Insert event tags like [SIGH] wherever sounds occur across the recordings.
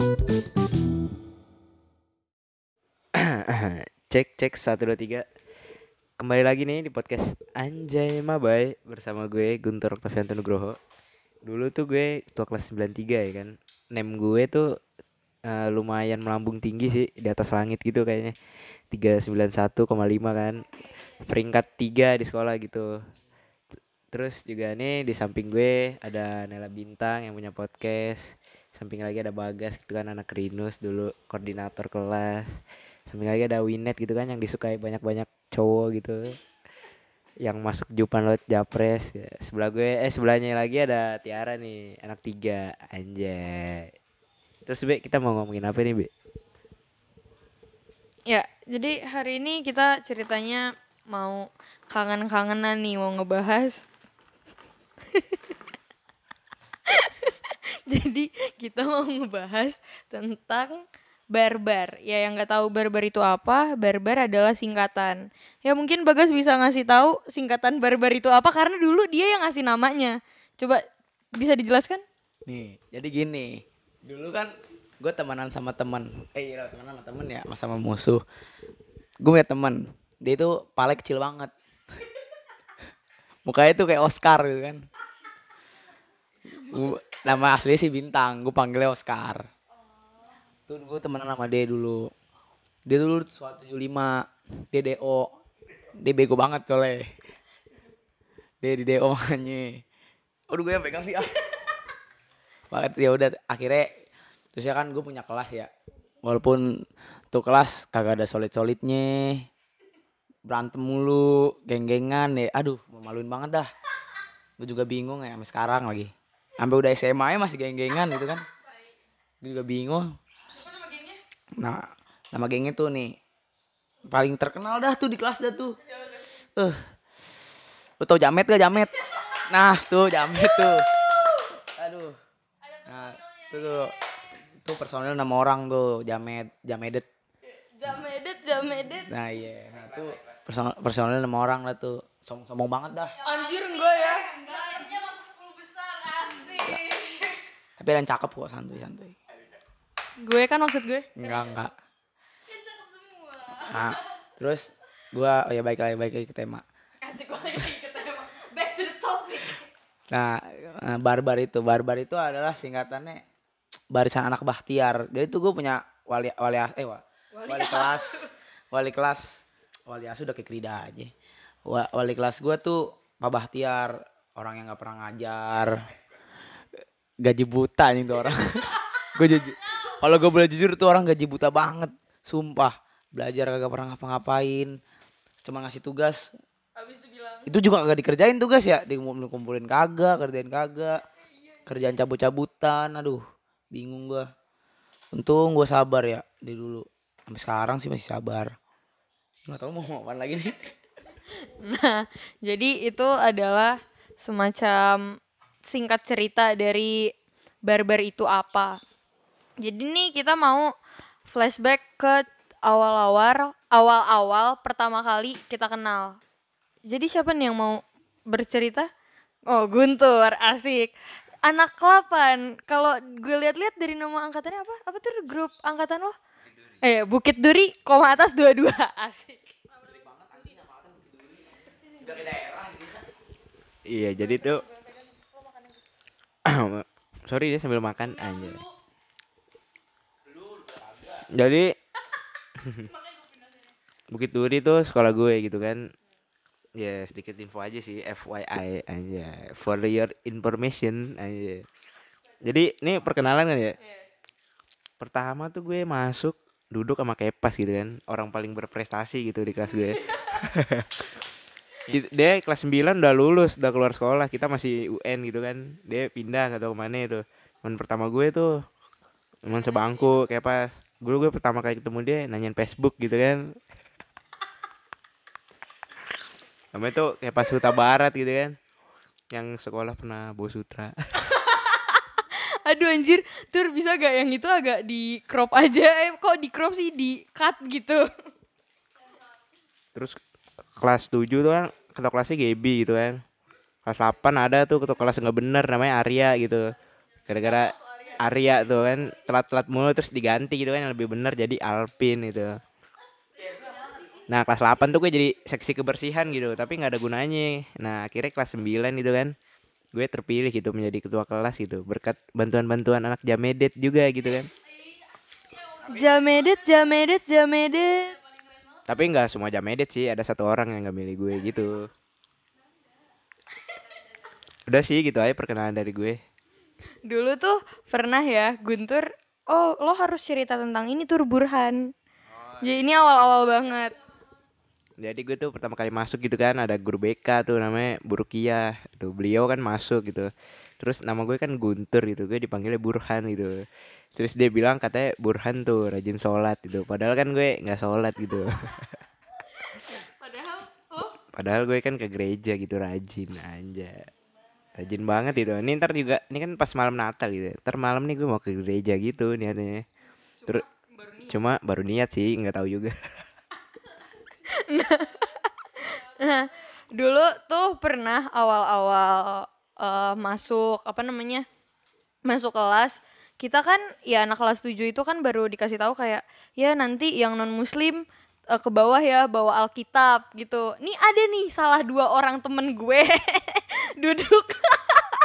[COUGHS] cek cek satu dua tiga. Kembali lagi nih di podcast Anjay Mabai bersama gue Guntur Oktavianto Nugroho. Dulu tuh gue tua kelas 93 ya kan? Name gue tuh eh, lumayan melambung tinggi sih di atas langit gitu kayaknya. 391,5 kan. Peringkat 3 di sekolah gitu. Terus juga nih di samping gue ada Nela Bintang yang punya podcast samping lagi ada Bagas gitu kan anak Rinus dulu koordinator kelas. Samping lagi ada Winet gitu kan yang disukai banyak-banyak cowok gitu. Yang masuk Jupan Lot Japres. Ya. sebelah gue eh sebelahnya lagi ada Tiara nih anak tiga. Anjay. Terus Be kita mau ngomongin apa nih Be? Ya, jadi hari ini kita ceritanya mau kangen-kangenan nih, mau ngebahas. [LAUGHS] [LAUGHS] jadi kita mau ngebahas tentang barbar. Ya yang nggak tahu barbar itu apa, barbar adalah singkatan. Ya mungkin Bagas bisa ngasih tahu singkatan barbar itu apa karena dulu dia yang ngasih namanya. Coba bisa dijelaskan? Nih, jadi gini. Dulu kan gue temenan sama temen. Eh, iya temenan sama temen ya, sama sama musuh. Gue punya temen. Dia itu pala kecil banget. [LAUGHS] Mukanya tuh kayak Oscar gitu kan. Gua- nama aslinya sih Bintang, gue panggilnya Oscar. Tuh gue temenan sama dia dulu. Dia dulu suatu 75, dia DO. Dia bego banget soalnya. Dia di DO makanya. Aduh gue yang pegang sih ah banget ya udah akhirnya terus ya kan gue punya kelas ya walaupun tuh kelas kagak ada solid solidnya berantem mulu geng-gengan ya aduh memaluin banget dah gue juga bingung ya sampai sekarang lagi sampai udah SMA ya masih geng-gengan gitu kan. Gue juga bingung. Nah nama gengnya tuh nih. Paling terkenal dah tuh di kelas dah tuh. Eh lu tau jamet gak jamet? Nah tuh jamet tuh. Aduh. Nah itu tuh. Tuh personil nama orang tuh jamet jamedet. Jamedet, jamedet. nah iya. Nah tuh personil personil nama orang lah tuh. Som sombong banget dah. Anjir enggak ya. Tapi ada yang cakep kok santuy santuy Gue kan maksud gue. enggak enggak nah terus gua oh ya baik lagi baik lagi ke tema Back to the topic. Nah, eh, barbar itu, barbar itu adalah singkatannya barisan anak Bahtiar. Jadi tuh gue punya wali wali eh wa- wali, kelas, wali kelas, wali asuh udah kayak Krida aja. Wa- wali kelas gue tuh Pak Bahtiar, orang yang nggak pernah ngajar, gaji buta nih tuh orang. [LAUGHS] gue jujur, kalau gue boleh jujur tuh orang gaji buta banget, sumpah. Belajar kagak pernah ngapa-ngapain, cuma ngasih tugas. Habis itu bilang, itu juga kagak dikerjain tugas ya. Dikumpulin kagak kerjain kagak. Kerjaan cabut-cabutan aduh. Bingung gua. Untung gua sabar ya di dulu. Sampai sekarang sih masih sabar. Nggak tahu mau ngomong apaan lagi nih. [LAUGHS] Nah, jadi itu adalah semacam singkat cerita dari barbar itu apa. Jadi nih kita mau flashback ke awal-awal awal-awal pertama kali kita kenal. Jadi siapa nih yang mau bercerita? Oh, Guntur, asik. Anak 8. Kalau gue lihat-lihat dari nama angkatannya apa? Apa tuh grup angkatan lo? Eh, Bukit Duri, koma atas 22. [LAUGHS] Asik. iya jadi tuh [COUGHS] sorry dia sambil makan aja jadi [LAUGHS] Bukit Duri tuh sekolah gue gitu kan. Ya sedikit info aja sih FYI aja for your information aja jadi ini perkenalan kan ya? Pertama tuh gue masuk duduk sama Kepas gitu kan. Orang paling berprestasi gitu di kelas gue [LAUGHS] dia kelas 9 udah lulus udah keluar sekolah. Kita masih UN gitu kan. Dia pindah gak tau ke mana itu. Teman pertama gue tuh teman sebangku Kepas dulu gue pertama kali ketemu dia nanyain Facebook gitu kan. Namanya tuh Kepas Huta Barat gitu kan. Yang sekolah pernah bawa sutra. [LAUGHS] Aduh anjir, tur bisa gak yang itu agak di crop aja? Eh kok di crop sih? Di cut gitu? terus kelas 7 tuh kan ketua kelasnya Gebi gitu kan kelas 8 ada tuh ketua kelas nggak bener namanya Arya gitu gara-gara Arya tuh kan telat-telat mulu terus diganti gitu kan yang lebih benar jadi Alpin gitu. Nah kelas 8 tuh gue jadi seksi kebersihan gitu tapi nggak ada gunanya. Nah akhirnya kelas 9 gitu kan gue terpilih gitu menjadi ketua kelas gitu berkat bantuan-bantuan anak Jamedet juga gitu kan. Jamedet, jamedet, jamedet. Tapi nggak semua Jamedet sih ada satu orang yang nggak milih gue gitu. Udah sih gitu aja perkenalan dari gue. Dulu tuh pernah ya Guntur, oh lo harus cerita tentang ini tur Burhan. Jadi ini awal-awal banget. Jadi gue tuh pertama kali masuk gitu kan ada guru BK tuh namanya Bu Rukiah. Tuh beliau kan masuk gitu. Terus nama gue kan Guntur gitu. Gue dipanggilnya Burhan gitu. Terus dia bilang katanya Burhan tuh rajin sholat gitu. Padahal kan gue nggak sholat gitu. Padahal lo Padahal gue kan ke gereja gitu rajin aja. Rajin banget itu. Ini ntar juga ini kan pas malam Natal gitu. Ntar malam nih gue mau ke gereja gitu niatnya. Terus cuma baru niat sih nggak tahu juga. [LAUGHS] Nah, dulu tuh pernah awal-awal eh, masuk apa namanya? Masuk kelas, kita kan ya anak kelas 7 itu kan baru dikasih tahu kayak ya nanti yang non muslim eh, ke bawah ya bawa Alkitab gitu. Nih ada nih salah dua orang temen gue [LAUGHS] duduk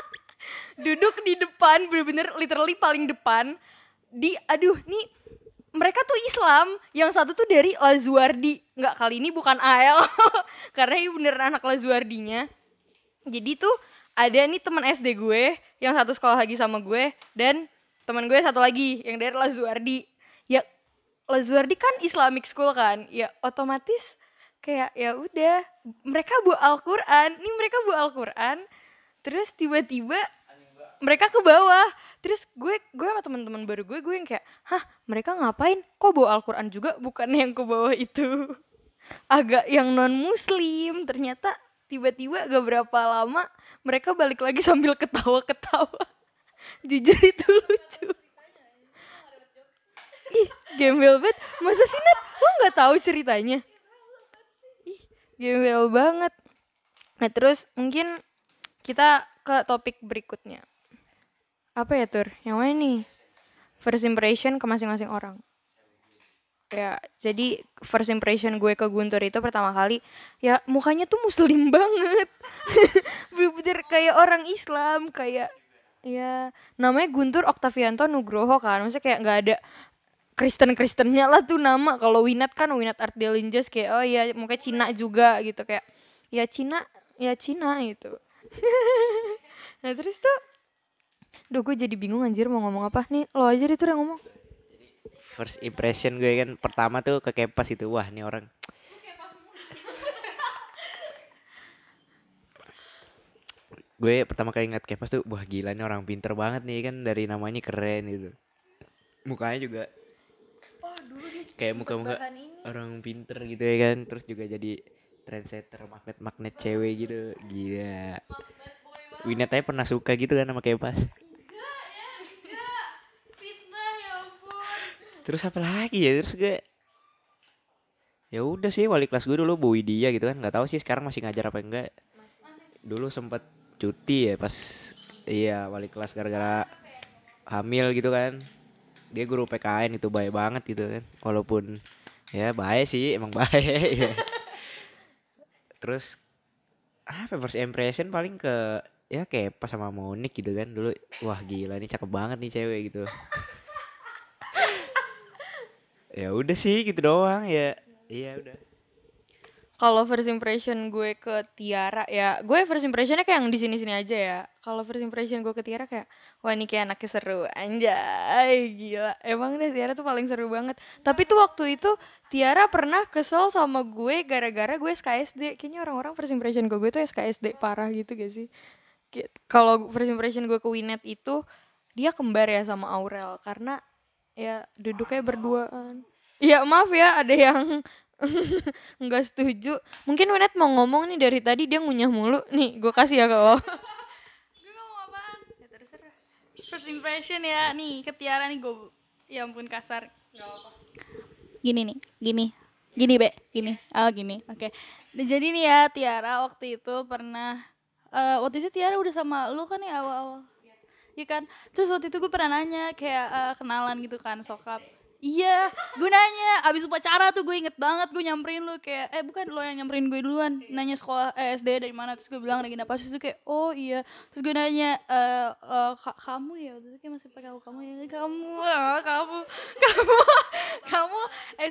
[LAUGHS] duduk di depan bener-bener literally paling depan di aduh nih mereka tuh Islam yang satu tuh dari Lazuardi nggak kali ini bukan AL [LAUGHS] karena ini beneran anak Lazuardinya jadi tuh ada nih teman SD gue yang satu sekolah lagi sama gue dan teman gue satu lagi yang dari Lazuardi. Ya Lazuardi kan Islamic school kan? Ya otomatis kayak ya udah mereka bawa Al-Qur'an. Nih mereka bawa Al-Qur'an terus tiba-tiba mereka ke bawah. Terus gue gue sama teman-teman baru gue gue yang kayak hah mereka ngapain? Kok bawa Al-Quran juga? Bukan yang ke bawah itu [LAUGHS] agak yang non muslim ternyata tiba-tiba gak berapa lama mereka balik lagi sambil ketawa-ketawa. [LAUGHS] Jujur itu lucu. Ih gembel banget. Masa sih Nat lo nggak tahu ceritanya? Ih gembel banget. Nah terus mungkin kita ke topik berikutnya. Apa ya tur? Yang mana nih? First impression ke masing-masing orang ya jadi first impression gue ke Guntur itu pertama kali ya mukanya tuh muslim [LAUGHS] banget. Bener-bener kayak orang Islam kayak ya namanya Guntur Oktavianto Nugroho kan. Maksudnya kayak nggak ada Kristen Kristennya lah tuh nama. Kalau Winat kan Winat Art Delinjas kayak oh ya mukanya Cina juga gitu. Kayak ya Cina ya Cina gitu. [LAUGHS] Nah terus tuh Duh gue jadi bingung anjir mau ngomong apa. Nih Lo aja deh tuh yang ngomong First impression gue kan pertama tuh ke Kepas itu wah ini orang. Gue pertama kali ngeliat Kepas tuh wah gila nih orang pinter banget nih kan dari namanya keren gitu. Mukanya juga kayak muka-muka orang pinter gitu ya kan terus juga jadi trendsetter magnet-magnet cewek gitu. Gila. Winnet aja pernah suka gitu kan sama Kepas terus apa lagi ya? Terus gue ya udah sih wali kelas gue dulu Bu Widya gitu kan. Nggak tahu sih sekarang masih ngajar apa enggak. Dulu sempet cuti ya pas iya wali kelas gara-gara hamil gitu kan. Dia guru PKN itu baik banget gitu kan. Walaupun ya baik sih emang baik. Ya. [LAUGHS] terus apa first impression paling ke ya kayak pas sama Monik gitu kan. Dulu wah gila nih cakep banget nih cewek gitu ya udah sih gitu doang ya. Iya udah. Kalau first impression gue ke Tiara ya Gue first impressionnya kayak yang di sini sini aja ya. Kalau first impression gue ke Tiara kayak Wah ini kayak anaknya seru. Anjay gila. Emang deh Tiara tuh paling seru banget. Tapi tuh waktu itu Tiara pernah kesel sama gue Gara-gara gue SKSD Kayaknya orang-orang first impression ke gue tuh SKSD Parah gitu gak sih? Kalau first impression gue ke Winet itu Dia kembar ya sama Aurel. Karena ya duduknya berduaan. Iya maaf ya ada yang [LAUGHS] nggak setuju. Mungkin Winet mau ngomong nih dari tadi dia ngunyah mulu. Nih gue kasih ya ke lo. Gue ngomong apaan? Ya terserah. First impression ya. Nih ke Tiara nih gue ya ampun kasar. Gini nih gini. Gini be. Gini. Oh gini. Oke. Nah, jadi nih ya Tiara waktu itu pernah eh, waktu itu Tiara udah sama lu kan ya awal-awal Iya kan? Terus waktu itu gue pernah nanya kayak eh, kenalan gitu kan sokap. Iya, gue nanya, abis upacara tuh gue inget banget gue nyamperin lu kayak, eh bukan lo yang nyamperin gue duluan, nanya sekolah eh, SD dari mana, terus gue bilang Regina Pasus tuh kayak, oh iya, terus gue nanya, eh, ka- kamu ya, waktu itu kayak masih pakai aku kamu ya, kamu, ah, kamu, [LAUGHS] kamu, kamu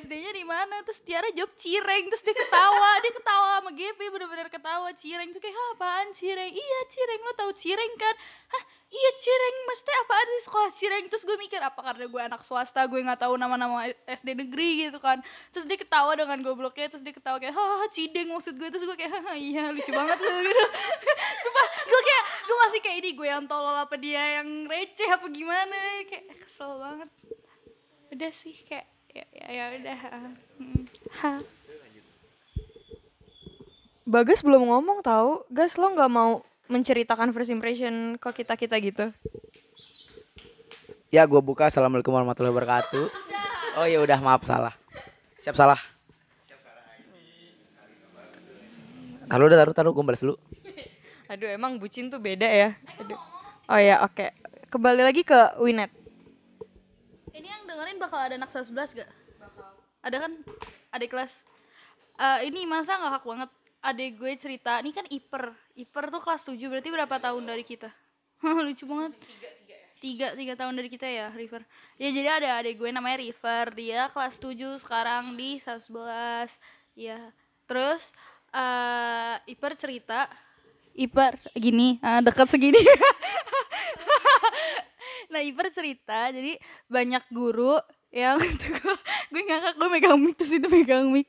SD-nya di mana, terus Tiara jawab Cireng, terus dia ketawa, dia ketawa sama GP, bener-bener ketawa Cireng, tuh kayak, "Hah, apaan Cireng, iya Cireng, lo tahu Cireng kan, hah iya Cireng, maksudnya apaan sih? Sekolah Cireng, terus gue mikir apa karena gue anak swasta, gue nggak tahu nama-nama SD negeri gitu kan, terus dia ketawa dengan gobloknya, terus dia ketawa kayak hahaha Cideng maksud gue, terus gue kayak hahaha iya lucu banget lu gitu, [LAUGHS] sumpah gue kayak gue masih kayak ini gue yang tolol apa dia yang receh apa gimana, kayak kesel banget, udah sih kayak ya ya, ya udah, hmm. ha. Bagas belum ngomong tahu. Gas lo nggak mau menceritakan first impression ke kita kita gitu. Ya gue buka Assalamualaikum warahmatullahi wabarakatuh. Oh ya udah maaf salah. Siap salah. Taruh udah taruh taruh gue balas dulu. [LAUGHS] Aduh emang bucin tuh beda ya. Aduh. Oh ya oke. Kembali lagi ke Winet. Ini yang dengerin bakal ada anak 11 gak? Ada kan? Adik kelas. Eh ini masa ngakak banget. Adik gue cerita, ini kan Iper. Iper tuh kelas 7, berarti berapa tahun dari kita? [LAUGHS] Lucu banget. Tiga, tiga tahun dari kita ya, River. Ya jadi ada adik gue namanya River. Dia kelas 7 sekarang di 111. Ya. Terus eh Iper cerita, Iper gini, ah, dekat segini. [LAUGHS] nah Iper cerita jadi banyak guru yang [LAUGHS] gue ngakak gue megang mic terus itu megang mic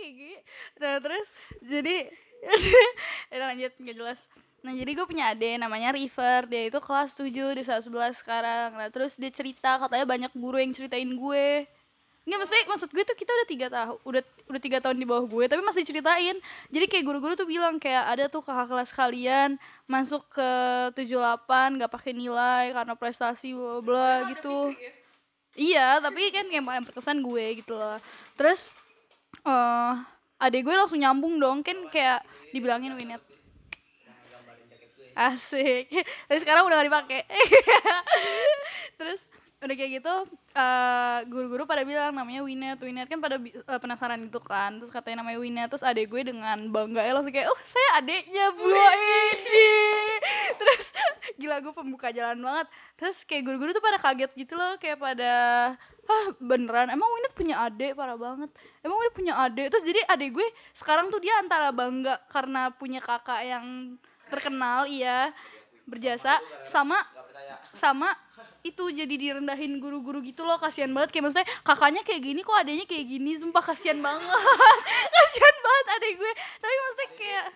kayak gini. Nah terus jadi [LAUGHS] ya lanjut nggak jelas. Nah jadi gue punya adik namanya River. Dia itu kelas 7 di 11 sekarang. Nah terus dia cerita katanya banyak guru yang ceritain gue. Nggak maksudnya maksud gue tuh kita udah tiga tahun udah udah tiga tahun di bawah gue tapi masih diceritain. Jadi kayak guru-guru tuh bilang kayak ada tuh kakak kelas kalian masuk ke 78 nggak pakai nilai karena prestasi bla bla bla gitu. iya. Tapi kan yang paling berkesan gue gitu loh. Terus eh adek gue langsung nyambung dong kan kayak dibilangin Winet asik. [LAUGHS] Tapi sekarang udah gak dipakai. [LAUGHS] Terus udah kayak gitu eh, guru-guru pada bilang namanya Winet Winet kan pada eh, penasaran gitu kan. Terus katanya namanya Winet terus adek gue dengan bangga ya langsung kayak oh saya adeknya bu. Ini [LAUGHS] terus gila gue pembuka jalan banget. Terus kayak guru-guru tuh pada kaget gitu loh. Kayak pada ah beneran? Emang Winet punya adek? Parah banget. Emang Winet punya adek? Terus jadi adek gue sekarang tuh dia antara bangga karena punya kakak yang terkenal iya berjasa sama sama itu jadi direndahin guru-guru gitu loh kasihan banget. Kayak maksudnya kakaknya kayak gini kok adanya kayak gini sumpah kasihan banget. [LAUGHS] Kasihan banget adek gue. Tapi maksudnya kayak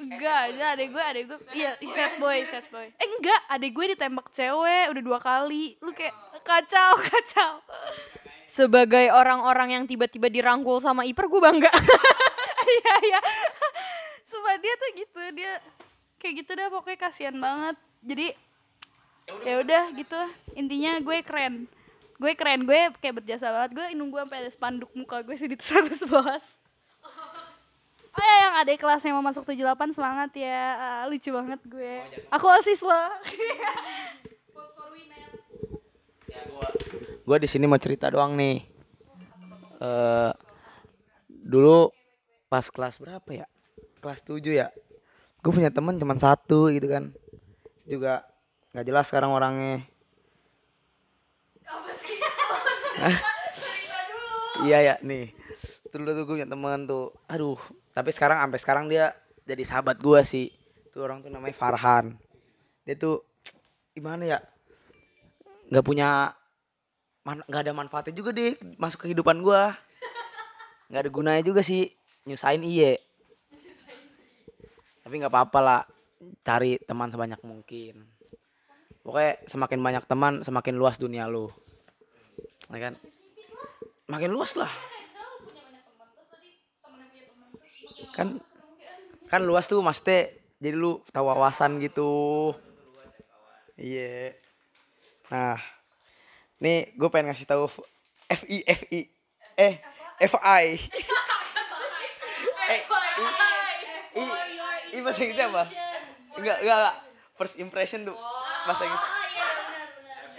enggak aja adek gue adek gue iya sad boy sad [LAUGHS] boy. Eh enggak adek gue ditembak cewek udah dua kali. Lu kayak kacau [LAUGHS] kacau. Sebagai orang-orang yang tiba-tiba dirangkul sama Iper gue bangga. iya iya. Sumpah dia tuh gitu dia kayak gitu dah pokoknya kasihan banget. Jadi ya udah. Gitu. Intinya gue keren. Gue keren. Gue kayak berjasa banget. Gue nunggu sampai ada spanduk muka gue sih di 111 [LAUGHS] Oh ya yang adik kelas yang mau masuk 78 semangat ya. Ah, lucu banget gue. Aku osis loh. [LAUGHS] Gue di sini mau cerita doang nih. Eh dulu pas kelas berapa ya? Kelas 7 ya. Gue punya teman cuman satu gitu kan. Juga nggak jelas sekarang orangnya. [LAUGHS] Iya ya nih. Dulu tuh gue punya teman tuh. Aduh, tapi sekarang sampai sekarang dia jadi sahabat gua sih. Tuh orang tuh namanya Farhan. Dia tuh gimana ya? nggak punya nggak ada manfaatnya juga deh masuk kehidupan gua nggak ada gunanya juga sih nyusahin iye tapi nggak apa-apa lah cari teman sebanyak mungkin pokoknya semakin banyak teman semakin luas dunia lu ya kan makin luas lah kan kan luas tuh maksudnya jadi lu tahu wawasan gitu iya Nah, nih gue pengen ngasih tahu FI FI eh FI. eh, I, I, I bahasa Inggrisnya apa? enggak enggak enggak first impression tuh bahasa Inggris.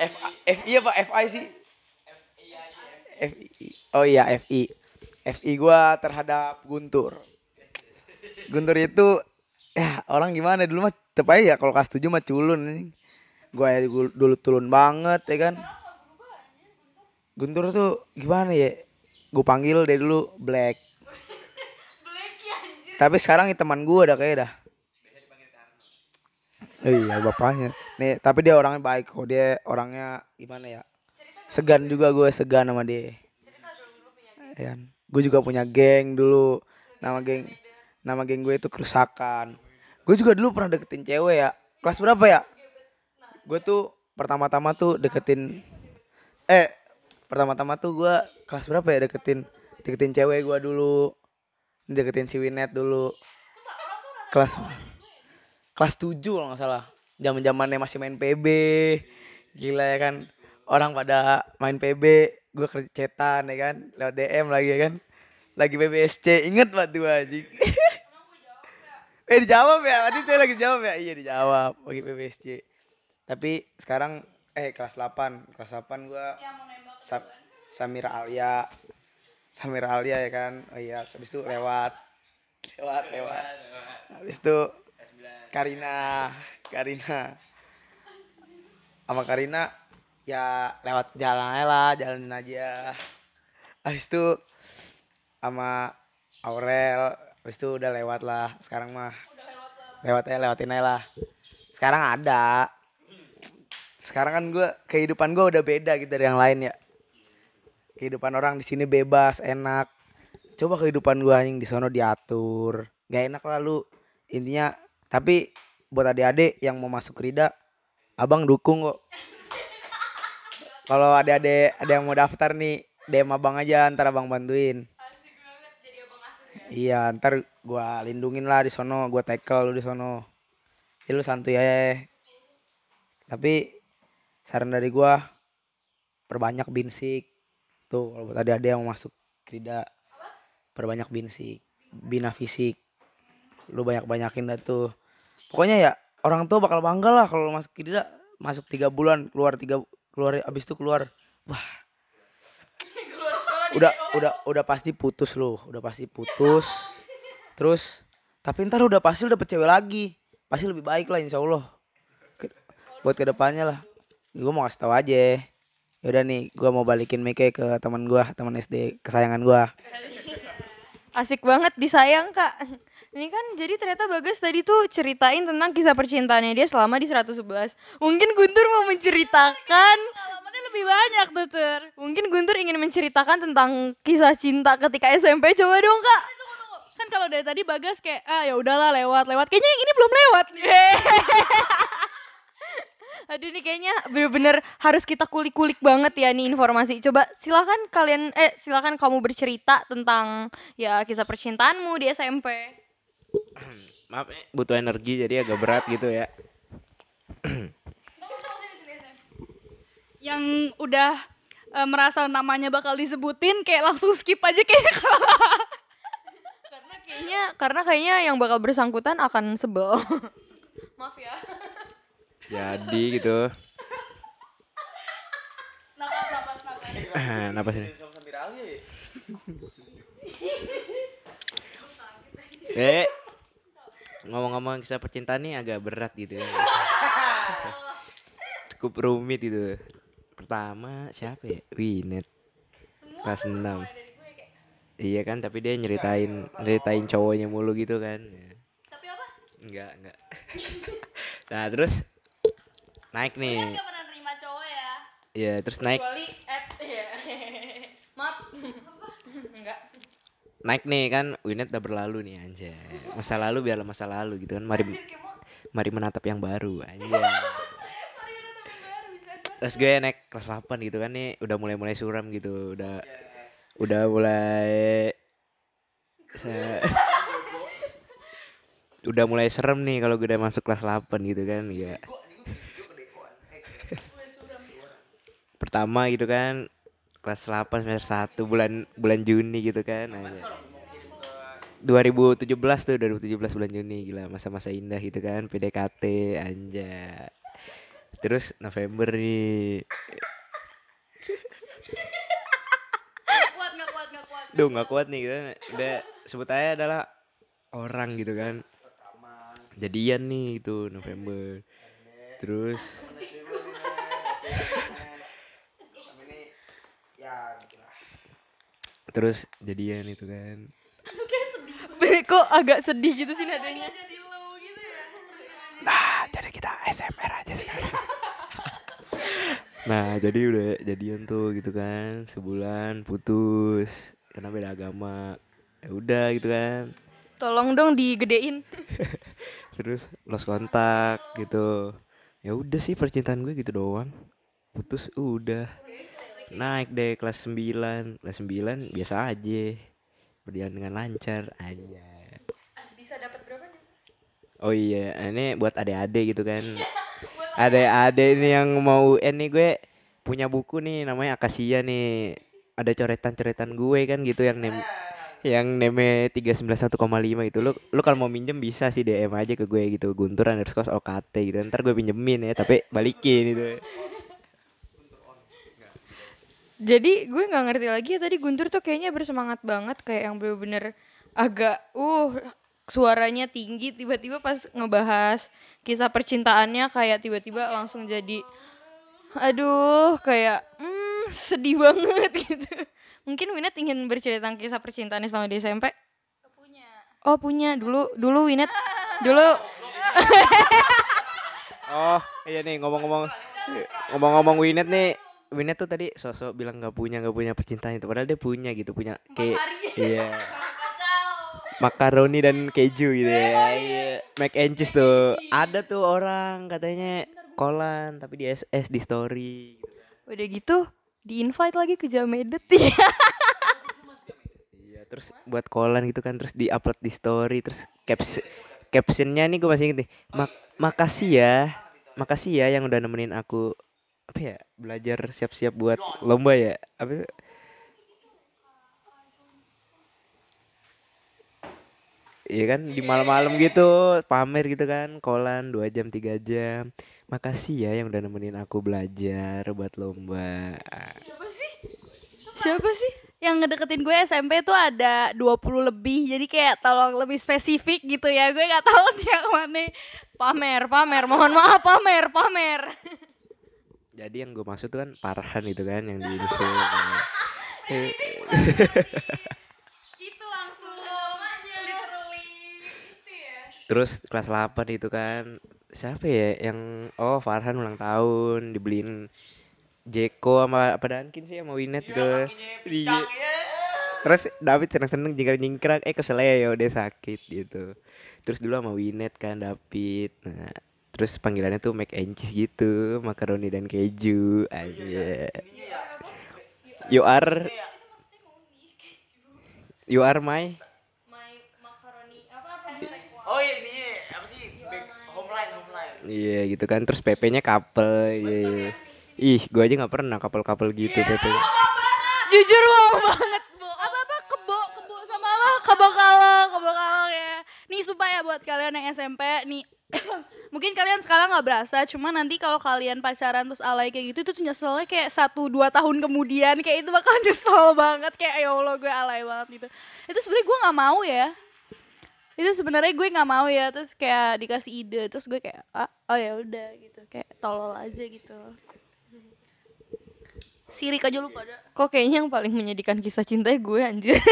F F I apa? F I sih? F I oh iya F I. F I gua terhadap Guntur. Guntur itu ya orang gimana? Dulu mah tetep aja ya kalau kelas 7 mah culun anjing. gua ya dulu, dulu tulun banget ya kan? Guntur tuh gimana ya? Gue panggil dia dulu Black. Tapi sekarang nih teman gue udah kayak dah. Iya bapaknya nih tapi dia orangnya baik kok. Dia orangnya gimana ya? Segan juga gue segan sama dia. Ya gue juga punya geng dulu. Nama geng nama geng gue itu kerusakan. Gue juga dulu pernah deketin cewek ya. Kelas berapa ya? Gue tuh pertama-tama tuh deketin eh pertama-tama tuh gue kelas berapa ya deketin deketin cewek gue dulu. Deketin si Winet dulu. Kelas kelas 7 kalau nggak salah zaman zamannya masih main PB gila ya kan. Orang pada main PB gue kerja cetan ya kan lewat DM lagi ya kan. Lagi PBSC inget banget gue anjing. Eh dijawab ya tadi tuh lagi jawab ya. Iya dijawab lagi PBSC tapi sekarang eh kelas 8 kelas 8 gue Sa- Samira Alia. Samira Alia ya kan. Oh iya habis itu lewat. Lewat lewat. Habis itu Karina Karina. Sama Karina ya lewat jalan aja lah jalanin aja. Habis itu sama Aurel habis itu udah lewat lah sekarang mah. Lewat aja lewatin aja lah. Sekarang ada. Sekarang kan gue kehidupan gue udah beda gitu dari yang lain ya. Kehidupan orang di sini bebas enak. Coba kehidupan gue anjing di sono diatur. Gak enak lalu intinya tapi buat adik-adik yang mau masuk Rida abang dukung kok. Kalau adik-adik ada yang mau daftar nih DM abang aja ntar abang bantuin. Iya ntar gua lindungin lah di sono gua tackle lu di sono. Ya lu santuy aja tapi saran dari gua perbanyak binsik. Tuh kalau buat adik-adik yang mau masuk Rida perbanyak binsik bina fisik lu banyak banyakin dah tuh. Pokoknya ya orang tua bakal bangga lah kalau masuk Rida masuk tiga bulan keluar tiga keluar abis itu keluar. Wah. Udah udah udah pasti putus lu udah pasti putus. Terus tapi ntar udah pasti dapet cewek lagi. Pasti lebih baik lah insya Allah. Ke- buat ke depannya lah. Gue mau kasih tahu aja. Yaudah nih gue mau balikin Mike ke teman gue teman SD kesayangan gue Asik banget disayang kak. Ini kan jadi ternyata Bagas tadi tuh ceritain tentang kisah percintaannya dia selama di 111. Mungkin Guntur mau menceritakan Pengalamannya lebih banyak tuh, Tur. Mungkin Guntur ingin menceritakan tentang kisah cinta ketika SMP. Coba dong kak. Kan kalau dari tadi Bagas kayak ah ya udahlah lewat lewat. Kayaknya yang ini belum lewat. Aduh ini kayaknya bener-bener harus kita kulik-kulik banget ya nih informasi. Coba silakan kalian eh silakan kamu bercerita tentang ya kisah percintaanmu di SMP. [CLEARS THROAT] Maaf eh, butuh energi jadi agak berat gitu ya. [CLEARS THROAT] Yang udah eh, merasa namanya bakal disebutin kayak langsung skip aja kayak [LAUGHS] Karena kayaknya karena kayaknya yang bakal bersangkutan akan sebel. [LAUGHS] Maaf ya. Jadi gitu. napas napas napas. [CLEARS THROAT] Napas ini. Eh, ngomong-ngomong kisah percintaan nih agak berat gitu ya. [LAUGHS] Cukup rumit itu. Pertama siapa ya? Winet. Kelas 6. Iya kan, tapi dia nyeritain nyeritain cowoknya mulu gitu kan. Tapi apa? Enggak, enggak. [LAUGHS] nah, terus naik nih. Nerima cowok ya. Iya, terus naik Kecuali at ya. [LAUGHS] Naik nih kan Winet udah berlalu nih anjay. Masa lalu biarlah masa lalu gitu kan. Mari mari menatap yang baru anjay. [LAUGHS] Terus gue naik kelas 8 gitu kan nih udah mulai-mulai suram gitu, udah udah mulai se- [LAUGHS] udah mulai serem nih kalau gue udah masuk kelas 8 gitu kan ya. [LAUGHS] Pertama gitu kan kelas 8 semester 1 bulan bulan Juni gitu kan. anjay. 2017 tuh 2017 bulan Juni gila masa-masa indah gitu kan PDKT anja terus November nih kuat nggak kuat nggak kuat Duh nggak kuat nih gitu. Udah sebut aja adalah orang gitu kan. Jadian nih itu November. Terus terus jadian itu kan. [LAUGHS] Kok agak sedih gitu sih nadanya? gitu ya Nah, jadi kita SMR aja sekarang. [LAUGHS] nah, jadi udah jadian tuh gitu kan. Sebulan putus karena beda agama. Ya udah gitu kan. Tolong dong digedein. [LAUGHS] terus lost kontak gitu ya udah sih percintaan gue gitu doang putus udah naik deh kelas 9 kelas 9 biasa aja. Berjalan dengan lancar. Aja Bisa dapat berapa nih? oh iya ini buat adik-adik gitu kan. Adik-adik ini yang mau UN nih gue punya buku nih namanya Akasia nih. Ada coretan-coretan gue kan gitu yang nem yang neme 391,5 itu lu lu kalau mau minjem bisa sih DM aja ke gue gitu. Guntur underscore OKT gitu. Ntar gue pinjemin ya tapi balikin gitu Jadi gue nggak ngerti lagi ya tadi Guntur tuh kayaknya bersemangat banget kayak yang bener-bener agak uh suaranya tinggi tiba-tiba pas ngebahas kisah percintaannya kayak tiba-tiba langsung jadi aduh kayak hmm, sedih banget [LAUGHS] gitu. Mungkin Winet ingin bercerita tentang kisah percintaannya selama di SMP? punya Oh punya dulu dulu Winet dulu [LAUGHS] oh iya nih ngomong-ngomong ngomong-ngomong Winet nih Winet tuh tadi sosok bilang nggak punya nggak punya percintaan itu. Padahal dia punya gitu punya kayak iya. [LAUGHS] Makaroni dan keju gitu ya. Iya mac and cheese tuh. Ada tuh orang katanya kolan tapi di SS di story udah gitu di invite lagi ke Jamedet. [LAUGHS] Ya. Iya, terus buat kolan gitu kan, terus di-upload di story, terus caps captionnya nih gue masih inget nih. "Mak- makasih ya, makasih ya yang udah nemenin aku apa ya belajar siap-siap buat lomba ya apa Iya kan di malam-malam gitu pamer gitu kan kolan dua jam tiga jam makasih ya yang udah nemenin aku belajar buat lomba Siapa sih? yang ngedeketin gue SMP tuh ada 20 lebih jadi kayak tolong lebih spesifik gitu ya gue nggak tahu [LAUGHS] dia ke mana Pamer, pamer. Mohon maaf, pamer, pamer. [LAUGHS] Jadi yang gue maksud tuh kan Parhan itu kan yang di [LAUGHS] info. [LAUGHS] itu langsung ya Terus kelas 8 itu kan siapa ya yang oh Farhan ulang tahun dibeliin Jeko sama apa Dankin sih sama Winet gitu. Iya. Terus David seneng-seneng jingkrak-jingkrak eh kesel ya udah sakit gitu. Terus dulu sama Winet kan David. Nah, terus panggilannya tuh mac and cheese gitu, makaroni dan keju aja. You are You are my My macaroni apa Oh iya ini apa sih? Homeline, homeline. Iya gitu kan terus PP-nya couple iya, iya. Ih, gua aja nggak pernah couple-couple gitu PP. Jujur wow banget. apa apa kebo kebo sama apa kebo kalau kebo kalau ya nih supaya buat kalian yang SMP nih [COUGHS] mungkin kalian sekarang nggak berasa cuma nanti kalau kalian pacaran terus alay kayak gitu itu nyeselnya kayak satu dua tahun kemudian kayak itu bakal [LAUGHS] nyesel banget kayak ya allah gue alay banget gitu. Itu sebenarnya gue nggak mau ya. Itu sebenarnya gue nggak mau ya terus kayak dikasih ide terus gue kayak ah, oh ya udah gitu. Kayak tolol aja gitu. Sirik aja lu pada. Kok kayaknya yang paling menyedihkan kisah cinta gue anjir. [LAUGHS]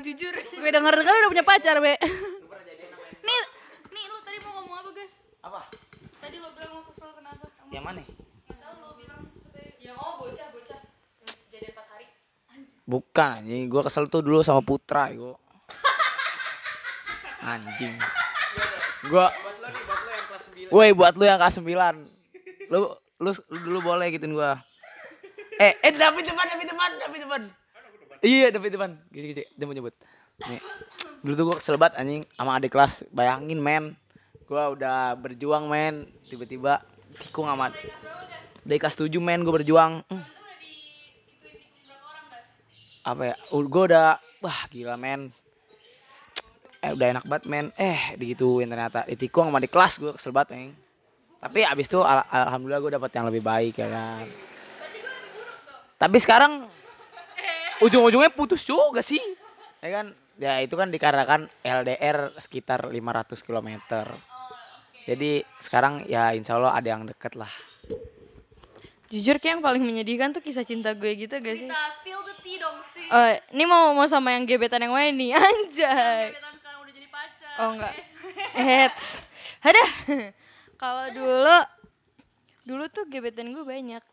Jujur, gue denger dengar udah punya pacar, Be. nih, nih lu tadi mau ngomong apa? Tadi lo bilang lo kesel kenapa? Kamu Yang mana? nggak tahu lo bilang Yang oh bocah bocah. Jadi empat hari. Bukan anjing, gua kesel tuh dulu sama Putra gua. [LAUGHS] Anjing. Gua Woi, buat lu yang kelas 9. Lu lu, lu dulu boleh gituin gua. Eh, eh David depan, David depan, David depan. Iya, David depan. Gitu gitu, dia mau nyebut. Nih. Dulu tuh gua kesel banget anjing sama adik kelas. Bayangin, men. Gua udah berjuang, men. Tiba-tiba tikung amat. Dari kelas 7, men, gua berjuang. Hmm. apa ya gue udah wah gila men eh udah enak banget men eh digituin ternyata ditikung sama di kelas gue kesel banget eng tapi abis itu al- alhamdulillah gue dapet yang lebih baik ya kan tapi sekarang [LAUGHS] ujung-ujungnya putus juga sih ya kan ya itu kan dikarenakan LDR sekitar 500 km jadi sekarang ya insya Allah ada yang deket lah Jujur kayak yang paling menyedihkan tuh kisah cinta gue gitu gak sih? Kita spill the tea dong sih. Oh, ini mau mau sama yang gebetan yang mana nih? [LAUGHS] Anjay. Gebetan sekarang udah jadi pacar. Oh enggak. Eits. Ada. Kalau dulu dulu tuh gebetan gue banyak.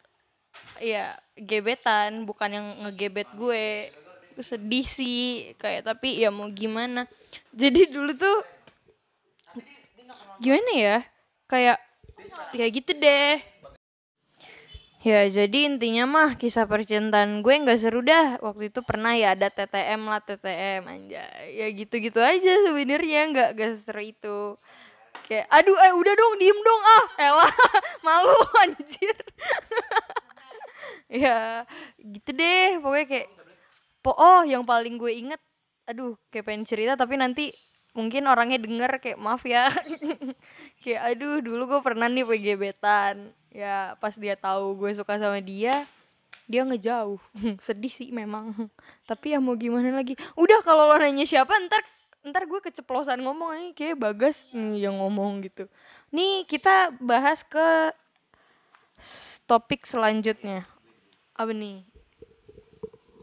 Iya, gebetan bukan yang ngegebet gue. Sedih sih kayak tapi ya mau gimana. Jadi dulu tuh gimana ya? Kayak ya gitu deh. Ya jadi intinya mah kisah percintaan gue nggak seru dah. Waktu itu pernah ya ada TTM lah TTM anjay. Ya gitu-gitu aja sebenarnya nggak nggak seru itu. Kayak aduh eh udah dong diem dong ah. Elah [LAUGHS] malu [LAUGHS] anjir. Ya gitu deh pokoknya kayak po Oh yang paling gue inget Aduh kayak pengen cerita tapi nanti mungkin orangnya denger kayak maaf ya [LAUGHS] kayak aduh dulu gue pernah nih punya gebetan. Ya pas dia tahu gue suka sama dia dia ngejauh. [LAUGHS] Sedih sih memang. Tapi ya mau gimana lagi? Udah kalau lo nanya siapa ntar ntar gue keceplosan ngomong aja kayak bagas nih yang ngomong gitu. Nih kita bahas ke topik selanjutnya. Apa nih?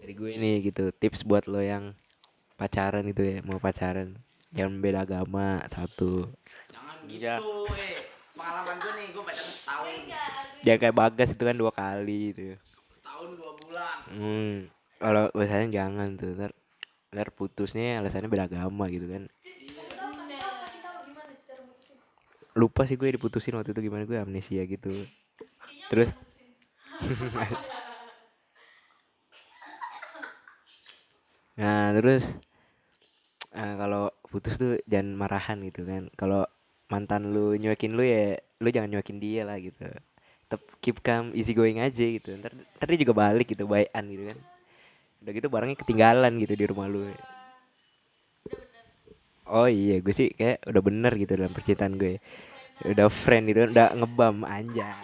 Dari gue nih gitu tips buat lo yang pacaran itu ya mau pacaran. Jangan beda agama satu jangan Iya. eh pengalaman gue nih gue pacaran setahun jangan kayak bagas itu kan dua kali itu setahun dua bulan. Hmm kalau biasanya jangan tuh ntar ntar putusnya alasannya beda agama gitu kan. Lupa sih gue diputusin waktu itu gimana gue amnesia gitu. Terus? [LAUGHS] Nah terus? Eh, kalau putus tuh jangan marahan gitu kan. Kalau mantan lu nyuekin lu ya lu jangan nyuekin dia lah gitu. Tetap keep calm easy going aja gitu. Ntar ntar dia juga balik gitu baikan gitu kan. Udah gitu barangnya ketinggalan gitu di rumah lu. Oh iya gue sih kayak udah bener gitu dalam percintaan gue udah friend gitu udah ngebam anjay.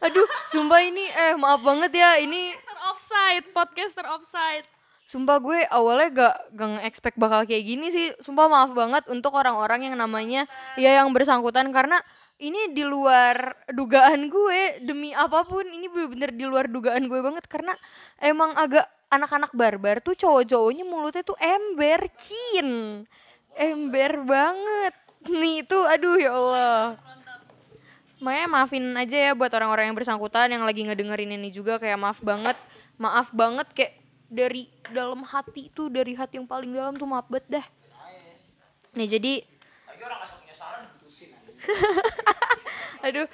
Aduh sumpah ini eh maaf banget ya. Ini Podcaster offside, podcaster offside. Sumpah gue awalnya gak, gak nge-expect bakal kayak gini sih. Sumpah maaf banget untuk orang-orang yang namanya ya yang bersangkutan. Karena ini di luar dugaan gue Demi apa pun ini bener-bener di luar dugaan gue banget. Karena emang agak anak-anak barbar tuh cowok-cowoknya mulutnya tuh ember cin. Ember banget. Nih itu aduh ya Allah. Makanya maafin aja ya buat orang-orang yang bersangkutan yang lagi ngedengerin ini juga. Kayak maaf banget maaf banget. Kayak dari dalam hati tuh dari hati yang paling dalam tuh maaf banget dah. Nih jadi lagi orang asal punya saran putusin [LAUGHS] aduh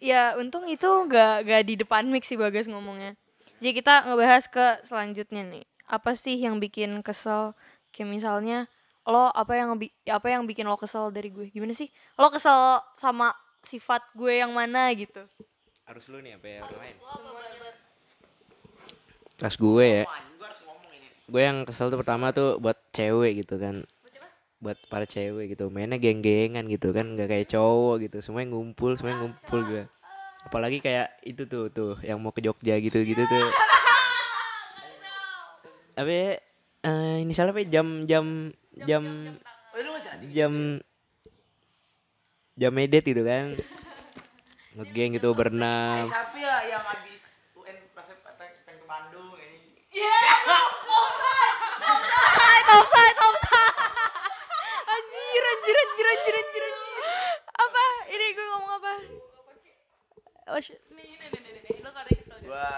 ya untung itu gak gak di depan mic sih bagas ngomongnya. Jadi kita ngebahas ke selanjutnya nih. Apa sih yang bikin kesel? Kayak misalnya lo apa yang apa yang bikin lo kesel dari gue? Gimana sih? Lo kesel sama sifat gue yang mana gitu? Harus lu nih apa ya orang lain? pas gue ya gue yang kesel tuh pertama tuh buat cewek gitu kan buat para cewek gitu mainnya geng-gengan gitu kan nggak kayak cowok gitu semuanya ngumpul semuanya ngumpul gue apalagi kayak itu tuh tuh yang mau ke Jogja gitu gitu tuh ya, eh, ini salah apa ya? jam jam jam oh, jam jam medet gitu kan ngegeng gitu Eh, ya ini offside offside anjir anjir anjir anjir anjir anjir Apa? Ini gue ngomong apa? Oh shit. Nih, nih, nih, nih, nih. Lo katanya kesel. gue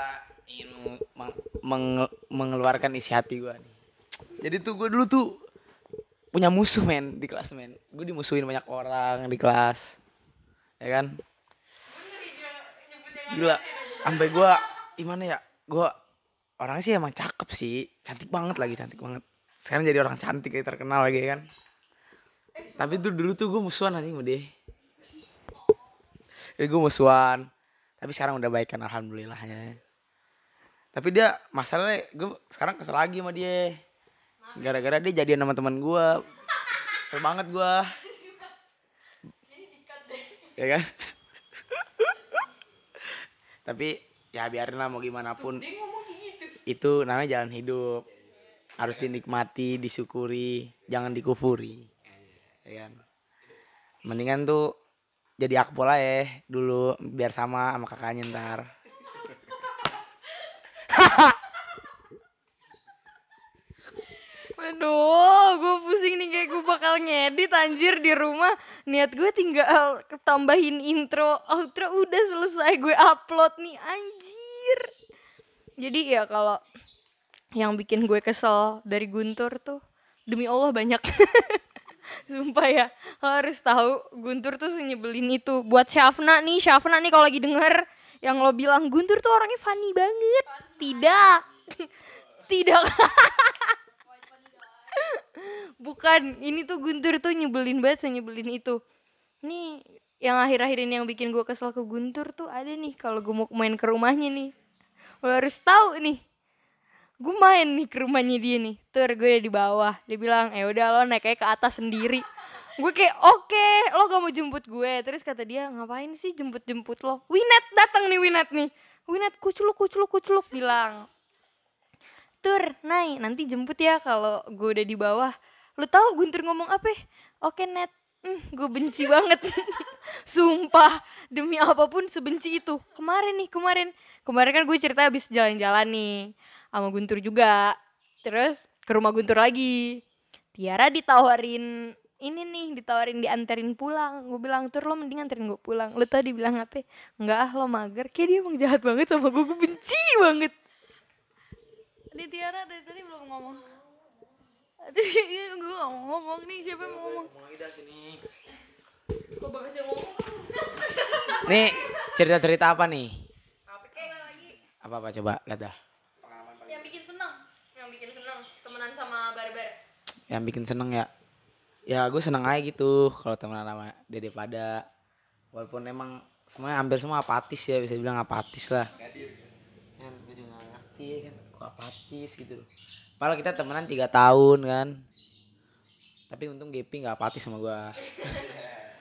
ingin meng- meng- mengeluarkan isi hati gue nih jadi tuh gue dulu tuh punya musuh men di kelas men gue dimusuhin banyak orang di kelas ya kan gila sampai gue gimana ya gue orangnya sih emang cakep sih cantik banget lagi cantik banget sekarang jadi orang cantik kayak terkenal lagi ya kan. Tapi tuh dulu tuh gue musuhan anjing sama dia. Jadi gue musuhan. Tapi sekarang udah baik kan alhamdulillahnya. Tapi dia masalahnya gue sekarang kesel lagi sama dia. Gara-gara dia jadian sama teman gua. Kesel banget gua. Ya kan? Tapi ya biarin lah mau gimana pun. Itu namanya jalan hidup harus dinikmati disyukuri jangan dikufuri ya kan mendingan tuh jadi akpol aja dulu biar sama sama kakaknya ntar Aduh, gue pusing nih kayak gue bakal ngedit anjir di rumah. Niat gue tinggal tambahin intro, outro udah selesai gue upload nih anjir. Jadi ya kalau yang bikin gue kesel dari Guntur tuh demi Allah banyak. [LAUGHS] Sumpah ya, lo harus tahu Guntur tuh senyebelin itu. Buat Syafna nih, Syafna nih kalau lagi denger yang lo bilang Guntur tuh orangnya funny banget. Tidak. [LAUGHS] Tidak. [LAUGHS] Bukan, ini tuh Guntur tuh nyebelin banget, nyebelin itu. Nih, yang akhir-akhir ini yang bikin gue kesel ke Guntur tuh ada nih kalau gue mau main ke rumahnya nih. Lo harus tahu nih. Gue main nih ke rumahnya dia nih. Tur gue di bawah. Dia bilang, "Eh udah lo naik kayak ke atas sendiri." Gue kayak, "Oke, lo gak mau jemput gue." Terus kata dia, "Ngapain sih jemput-jemput lo?" Winet datang nih Winet nih. Winet kuculuk kuculuk kuculuk bilang, Tur, Nay, nanti jemput ya kalau gue udah di bawah. Lu tahu Guntur ngomong apa? Oke, Net. Hmm, gue benci banget. [LAUGHS] Sumpah, demi apa pun sebenci itu. Kemarin nih, kemarin. Kemarin kan gue cerita habis jalan-jalan nih. Sama Guntur juga. Terus ke rumah Guntur lagi. Tiara ditawarin ini nih ditawarin dianterin pulang gue bilang tur lo mending anterin gue pulang lo tadi bilang apa enggak ah lo mager kayak dia emang jahat banget sama gue gue benci banget Tadi Tiara dari tadi belum ngomong. Tadi gue gak mau ngomong nih, siapa yang mau ngomong? Kok yang ngomong? nih cerita-cerita apa nih apa apa coba lihat dah Yang bikin seneng. Yang bikin seneng. Temenan sama barbar. yang bikin seneng ya ya gue seneng aja gitu kalau temenan sama dede pada walaupun emang semuanya hampir semua apatis ya bisa dibilang apatis lah kan gue juga ngerti ya kan kok apatis gitu loh padahal kita temenan tiga tahun kan. Tapi untung Gepi nggak apatis sama gue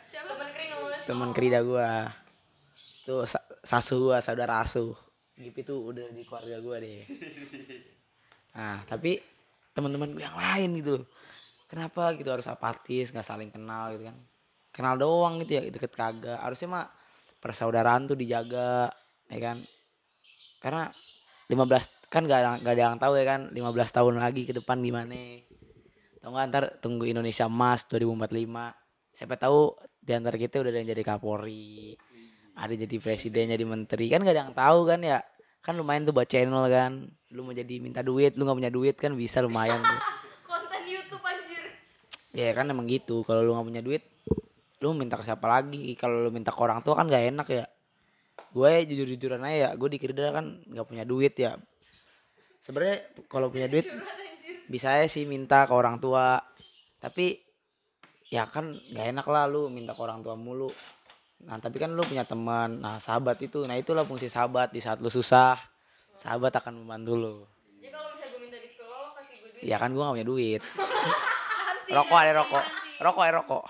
Siapa? Temen Krinus. teman kerida gue tuh sa- sasu gue saudara asuh Gepi tuh udah di keluarga gue deh. Nah tapi teman-teman gue yang lain gitu loh. Kenapa gitu harus apatis nggak saling kenal gitu kan? Kenal doang gitu ya deket kagak. Harusnya mah persaudaraan tuh dijaga ya kan? Karena 15 kan gak, ada- gak ada yang tahu ya kan 15 tahun lagi ke depan gimana. Tau nggak ntar tunggu Indonesia emas 2045 siapa tahu di antara kita udah ada yang jadi Kapolri ada jadi presiden jadi menteri. Kan gak ada yang tahu kan ya. Kan lumayan tuh buat channel kan. Lu mau jadi minta duit lu nggak punya duit kan bisa lumayan tuh. [LAUGHS] Konten YouTube anjir. ya kan emang gitu kalau lu nggak punya duit lu minta ke siapa lagi? Kalau lu minta ke orang tua kan gak enak ya. Gue jujur jujuran aja ya gue di Kirida kan nggak punya duit ya sebenarnya kalau punya duit bisa aja sih minta ke orang tua. Tapi ya kan gak enak lah lu minta ke orang tua mulu. Nah tapi kan lu punya teman. Nah sahabat itu. Nah itulah fungsi sahabat di saat lu susah sahabat akan membantu lu. Jadi kalau misalnya gue minta lo kasih gue duit. ya kan gua gak punya duit. [LAUGHS] Rokok ada rokok. Rokok ada rokok.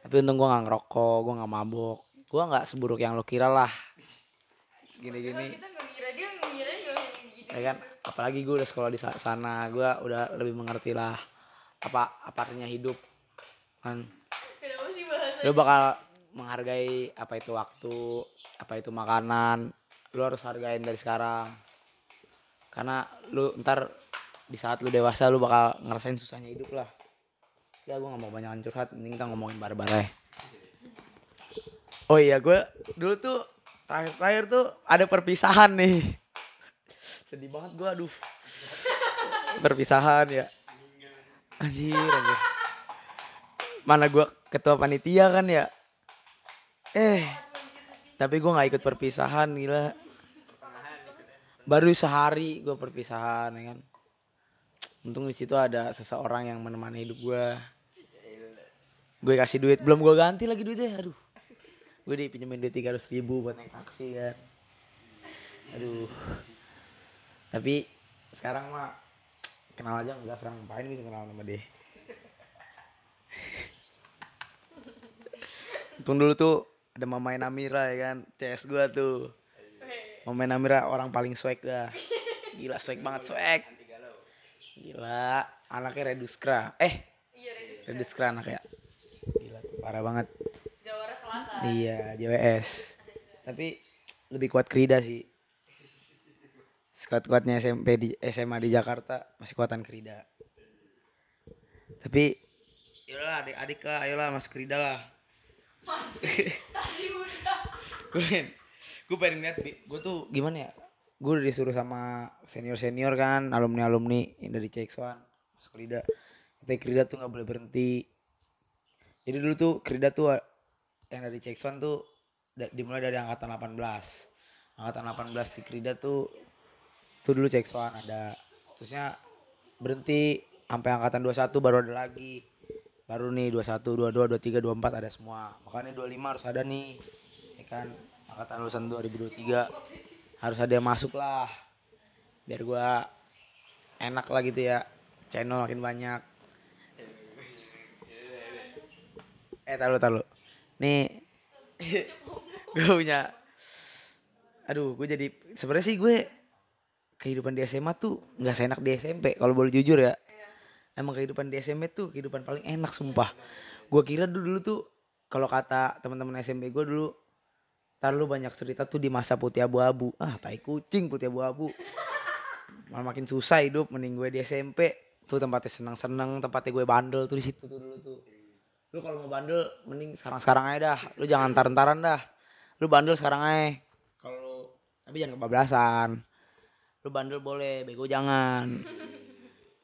Tapi untung gua nggak ngerokok gua nggak mabok. Gua nggak seburuk yang lo kira lah. Gini-gini. Kita gak ngira dia ngira gak. Ya kan? Apalagi gue udah sekolah di sa- sana gue udah lebih mengerti lah apa apa artinya hidup kan? Kenapa sih bahasa? lu bakal menghargai apa itu waktu apa itu makanan lu harus hargain dari sekarang. Karena lu ntar di saat lu dewasa lu bakal ngerasain susahnya hidup lah. Ya gue gak mau banyak curhat ini kita ngomongin barbar ya oh iya gue dulu tuh terakhir-terakhir tuh ada perpisahan nih sedih banget gue aduh. Perpisahan ya. Anjir anjir. Mana gua ketua panitia kan ya? Eh tapi gua nggak ikut perpisahan gila. Baru sehari gua perpisahan ya kan? Untung di situ ada seseorang yang menemani hidup gua. Gue kasih duit. Belum gua ganti lagi duitnya aduh. Gue dipinjemin duit tiga ribu buat naik taksi kan? Aduh tapi sekarang mah kenal aja enggak sekarang ngapain gitu kenal sama dia. Untung dulu tuh ada Mamain Amira ya kan CS gua tuh. Mamain Amira orang paling swag dah. Gila swag banget swag. Gila. Anaknya Reduskra Eh Reduskra anaknya. Gila tuh parah banget. Jawara Selatan. Iya, JWS. Tapi lebih kuat Krida sih. Sekuat-kuatnya SMP di SMA di Jakarta masih kuatan Krida. Tapi yolah adik-adik lah, ayolah masuk Krida lah. [LAUGHS] gue gue pengen lihat gue tuh gimana ya? Gue udah disuruh sama senior senior kan alumni alumni yang dari CX1 masuk Krida tapi Krida tuh nggak boleh berhenti. Jadi dulu tuh Krida tuh yang dari CX1 tuh da- dimulai dari angkatan 18 angkatan 18 di Krida tuh tuh dulu CX1 ada. Terusnya berhenti sampai angkatan 21 baru ada lagi. Baru nih 21 22 23 24 ada semua. Makanya 25 harus ada nih. Ya kan? Angkatan lulusan 2023 harus ada yang masuk lah. Biar gua enak lah gitu ya. Channel makin banyak. Eh taruh taruh. Nih. [LAUGHS] Gue punya. Aduh gue jadi sebenarnya sih gue kehidupan di SMA tuh nggak seenak di SMP kalau boleh jujur ya. Emang kehidupan di SMP tuh kehidupan paling enak sumpah. Gue kira dulu, dulu tuh kalau kata teman-teman SMP gue dulu tar lu banyak cerita tuh di masa putih abu-abu. Ah tai kucing putih abu-abu. Malah makin susah hidup mending gue di SMP tuh tempatnya seneng-seneng tempatnya gue bandel tuh di situ tuh dulu tuh. Lu kalau mau bandel mending sekarang-sekarang aja dah. Lu jangan ntar-ntaran dah. Lu bandel sekarang aja. Kalau tapi jangan kebablasan lu bandel boleh bego jangan.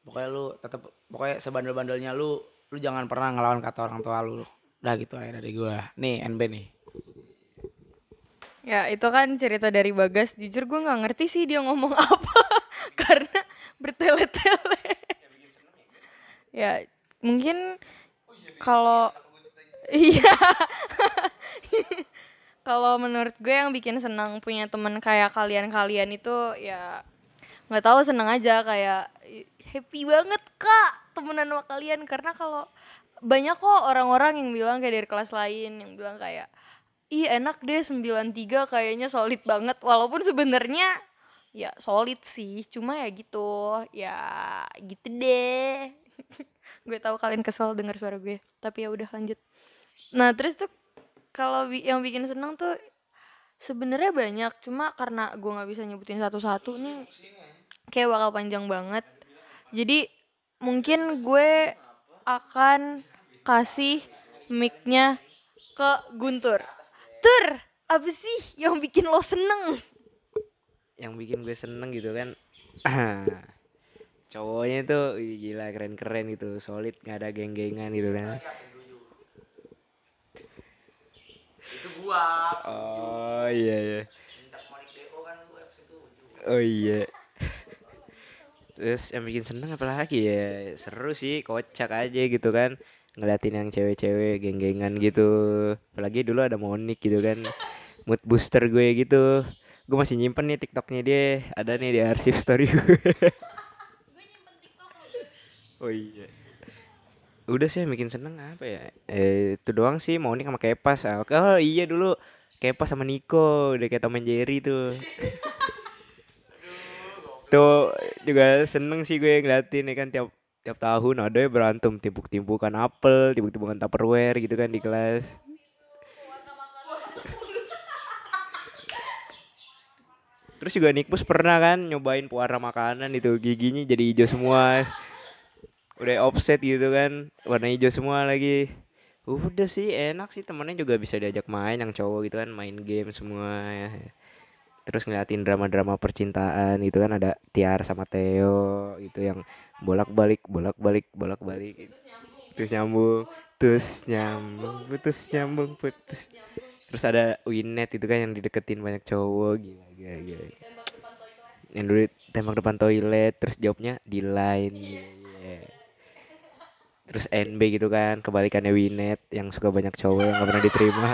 Pokoknya lu tetap pokoknya sebandel-bandelnya lu lu jangan pernah ngelawan kata orang tua lu. Udah gitu aja dari gua. Nih NB nih. Ya itu kan cerita dari Bagas. Jujur gue nggak ngerti sih dia ngomong [LAUGHS] apa. Karena bertele-tele. ya mungkin kalau iya kalau menurut gue yang bikin senang punya teman kayak kalian-kalian itu ya nggak tahu seneng aja kayak "Ih, happy banget kak temenan sama kalian. Karena kalau banyak kok orang-orang yang bilang kayak dari kelas lain yang bilang kayak ih enak deh 93 kayaknya solid banget. Walaupun sebenarnya ya solid sih cuma ya gitu ya gitu deh. [LAUGHS] Gue tahu kalian kesel dengar suara gue tapi ya udah lanjut. Nah terus tuh kalau bi- yang bikin seneng tuh sebenarnya banyak cuma karena gue nggak bisa nyebutin satu-satu nih kayak bakal panjang banget. Jadi mungkin gue akan kasih mic-nya ke Guntur. Tur apa sih yang bikin lo seneng? Yang bikin gue seneng gitu kan [CLEARS THROAT] cowoknya tuh gila keren-keren gitu solid nggak ada geng-gengan gitu kan itu gua. Oh iya iya. Oh iya. Terus yang bikin seneng apalagi ya? Seru sih kocak aja gitu kan. Ngeliatin yang cewek-cewek geng-gengan gitu. Apalagi dulu ada Monik gitu kan. Mood booster gue gitu. Gue masih nyimpen nih tiktoknya dia. Ada nih di arsip story gue. Oh iya udah sih yang bikin seneng apa ya? Eh itu doang sih Monik sama Kepas. Ah, oh iya dulu. Kepas sama Niko udah kayak Tom and Jerry tuh. Tuh juga seneng sih gue ngeliatin ya kan tiap tiap tahun ada ya berantem timpuk-timpukan apel timpuk-timpukan tupperware gitu kan di kelas. Terus juga Nikbus pernah kan nyobain pewarna makanan itu giginya jadi hijau semua udah offset gitu kan warna hijau semua lagi. Udah sih enak sih. Temennya juga bisa diajak main yang cowok gitu kan main game semua ya. terus ngeliatin drama-drama percintaan gitu kan ada Tiar sama Theo gitu yang bolak-balik bolak-balik bolak-balik. Terus nyambung terus nyambung putus nyambung putus. Terus ada Winet itu kan yang dideketin banyak cowok gila gila gila. Yang dulu tembak depan toilet terus jawabnya di line. iya. Terus NB gitu kan kebalikannya Winet yang suka banyak cowok yang gak pernah diterima.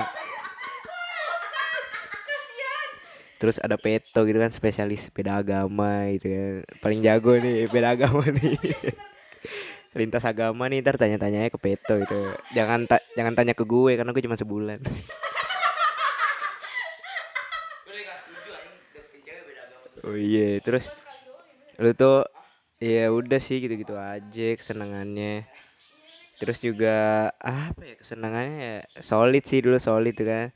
Terus ada Peto gitu kan spesialis sepeda agama gitu kan. Paling jago nih sepeda agama nih. [LAUGHS] Lintas agama nih ntar tanya-tanyanya ke Peto gitu. Jangan ta- jangan tanya ke gue karena gue cuma sebulan. [LAUGHS] Oh iya terus? Lu tuh ya udah sih gitu-gitu aja kesenangannya terus juga apa ya kesenangannya ya solid sih dulu solid tuh kan.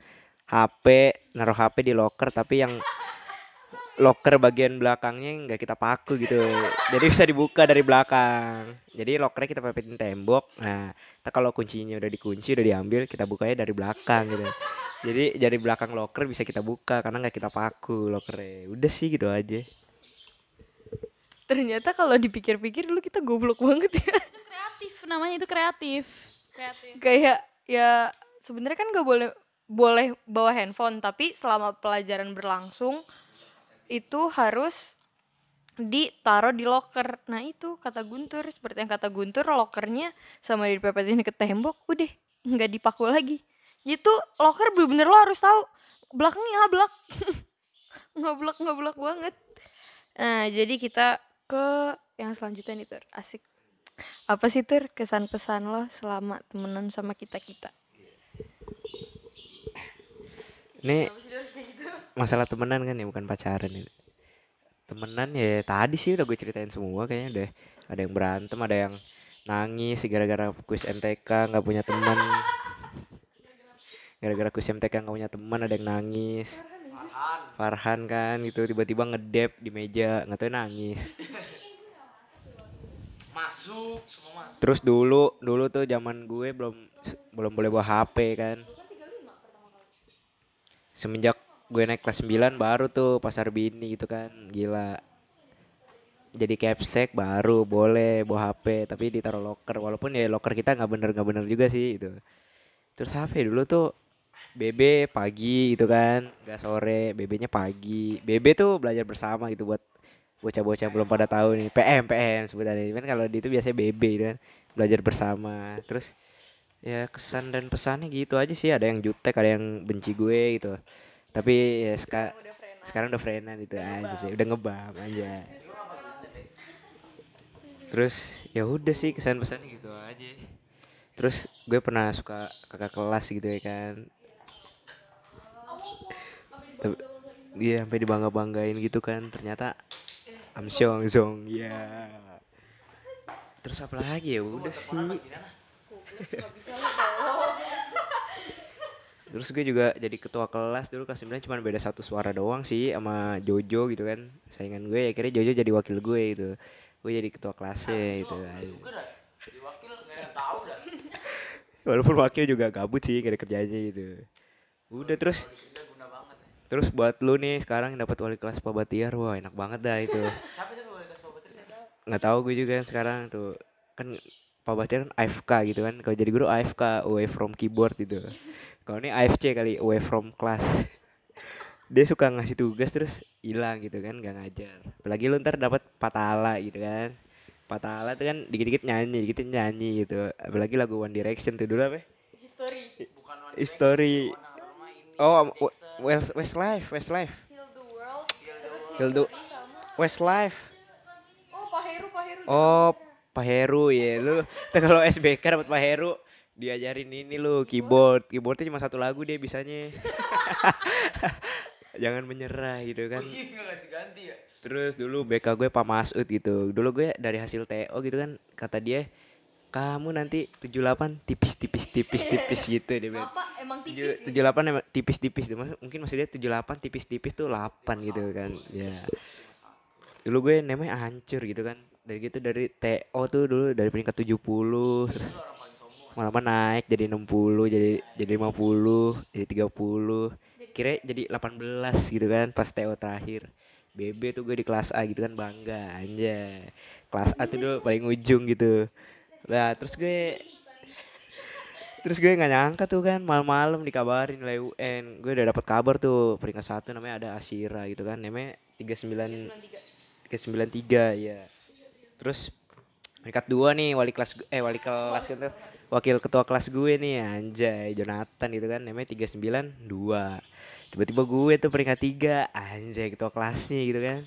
HP naruh HP di locker tapi yang locker bagian belakangnya nggak kita paku gitu. Jadi bisa dibuka dari belakang. Jadi lockernya kita pepetin tembok. Nah ntar kalau kuncinya udah dikunci udah diambil kita bukanya dari belakang gitu. Jadi dari belakang locker bisa kita buka karena nggak kita paku lockernya udah sih gitu aja Ternyata kalau dipikir-pikir dulu kita goblok banget ya. Itu kreatif namanya itu kreatif. Kreatif. Kayak ya sebenarnya kan gak boleh boleh bawa handphone tapi selama pelajaran berlangsung itu harus ditaruh di locker. Nah itu kata Guntur seperti yang kata Guntur lockernya sama dipepetin ke tembok udah nggak dipaku lagi. Itu locker bener-bener lo harus tahu belakangnya ngablak [LAUGHS] ngablak ngablak banget. Nah jadi kita ke yang selanjutnya nih Tur. Asik. Apa sih Tur kesan pesan lo selama temenan sama kita kita? ini masalah temenan kan ya bukan pacaran ini. Temenan ya tadi sih udah gue ceritain semua kayaknya deh. Ada yang berantem ada yang nangis gara-gara kuis MTK nggak punya teman. Gara-gara kuis MTK nggak punya teman ada yang nangis Farhan. Kan gitu tiba-tiba ngedep di meja nggak tahu nangis. Masuk, semua masuk. terus dulu dulu tuh zaman gue belum belum boleh bawa HP kan. Semenjak gue naik kelas 9 baru tuh pasar bini gitu kan gila. Jadi capsek baru boleh bawa HP tapi ditaruh locker. Walaupun ya locker kita nggak bener nggak bener juga sih itu terus HP dulu tuh BB pagi gitu kan nggak sore BB-nya pagi. BB tuh belajar bersama gitu buat bocah-bocah yang belum pada tahu nih. PM PM sebutannya kan kalau di itu biasanya BB gitu kan belajar bersama. Terus ya kesan dan pesannya gitu aja sih. Ada yang jutek ada yang benci gue gitu. Tapi ya seka- sekarang udah friendan gitu aja sih. udah ngebam aja. Terus ya udah sih kesan pesannya gitu aja. Terus gue pernah suka kakak kelas gitu ya kan tapi dia sampai dibangga banggain gitu kan ternyata Amsyong Zong ya terus apa lagi ya udah sih Terus gue juga jadi ketua kelas dulu kelas 9 cuma beda satu suara doang sih sama Jojo gitu kan. Saingan gue ya akhirnya Jojo jadi wakil gue gitu. Gue jadi ketua kelasnya gitu. Juga dah. Jadi wakil nggak ada yang tahu dah. [LAUGHS] Walaupun wakil juga gabut sih gak ada kerjanya gitu. Udah terus Kita guna banget. ya. Terus buat lu nih sekarang yang dapat wali kelas Pak Batiar wah enak banget dah itu. [LAUGHS] Siapa sih nggak tahu gue juga sekarang tuh. Kan Pak Batiar kan AFK gitu kan. Kalau jadi guru AFK away from keyboard gitu. Kalau ini AFC kali away from class. [LAUGHS] Dia suka ngasih tugas terus hilang gitu kan nggak ngajar. Apalagi lu ntar dapat patala gitu kan. Patala tuh kan dikit-dikit nyanyi dikit nyanyi gitu. Apalagi lagu One Direction tuh dulu apa ya? History. Bukan One History. Direction. Oh. West Westlife Westlife Heal the Westlife Oh Pak Heru Pak Heru. Oh, Pak Heru ya lu. Kalau SBK dapat Pak Heru diajarin ini lu keyboard. Keyboardnya cuma satu lagu dia bisanya. [LAUGHS] Jangan menyerah gitu kan. Nggak ganti-ganti ya. Terus dulu BK gue Pak Masud gitu. Dulu gue dari hasil TO gitu kan kata dia kamu nanti 78 tipis-tipis tipis-tipis [LAUGHS] gitu dia bilang. Apa emang tipis? Tujuh- 78 emang tipis-tipis tuh. Maksud- mungkin maksudnya 78 tipis-tipis tuh 8 gitu kan. Ya. Dulu gue namanya hancur gitu kan. Dari gitu dari TO tuh dulu dari peringkat 70 terus lama naik jadi 60 jadi jadi 50 jadi 30 kira jadi 18 gitu kan pas TO terakhir BB tuh gue di kelas A gitu kan bangga anjay kelas A tuh dulu paling ujung gitu lah terus gue terus gue nggak nyangka tuh kan malam-malam dikabarin nilai UN gue udah dapat kabar tuh peringkat satu namanya ada Asira gitu kan namanya 39 393 ya terus peringkat dua nih wali kelas eh wali kelas gitu wakil ketua kelas gue nih anjay Jonathan gitu kan namanya 392 tiba-tiba gue tuh peringkat tiga anjay ketua kelasnya gitu kan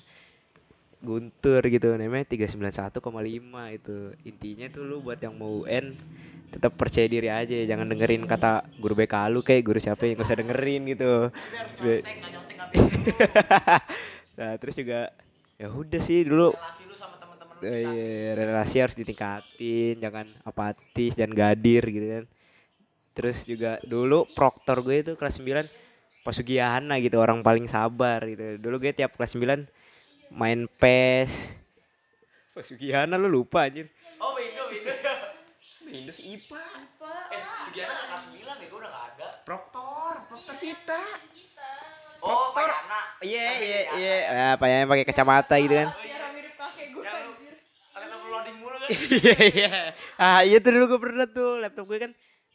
Guntur gitu namanya 391,5 itu. Intinya tuh lu buat yang mau UN tetap percaya diri aja jangan dengerin kata guru BK lu kayak guru siapa yang gak usah dengerin gitu. [LAUGHS] Nah terus juga ya udah sih dulu. Relasi lu sama teman-teman lu Eh, iya, relasi harus ditingkatin jangan apatis dan gadir gitu kan. Terus juga dulu proktor gue itu kelas 9 Pak Sugiyana gitu orang paling sabar gitu. Dulu gue tiap kelas 9 main PES. Pak Sugiyana lu lupa anjir. Oh Windows Windows. Windows IPA eh Sugiana kan kelas 9 ya gue udah gak ada. Proktor proktor kita. oh Pak Yana iya iya iya. Apa ya pakai kacamata gitu kan. Nomor loading mulu kan? Iya iya. Ah iya tuh dulu gue pernah tuh laptop gue kan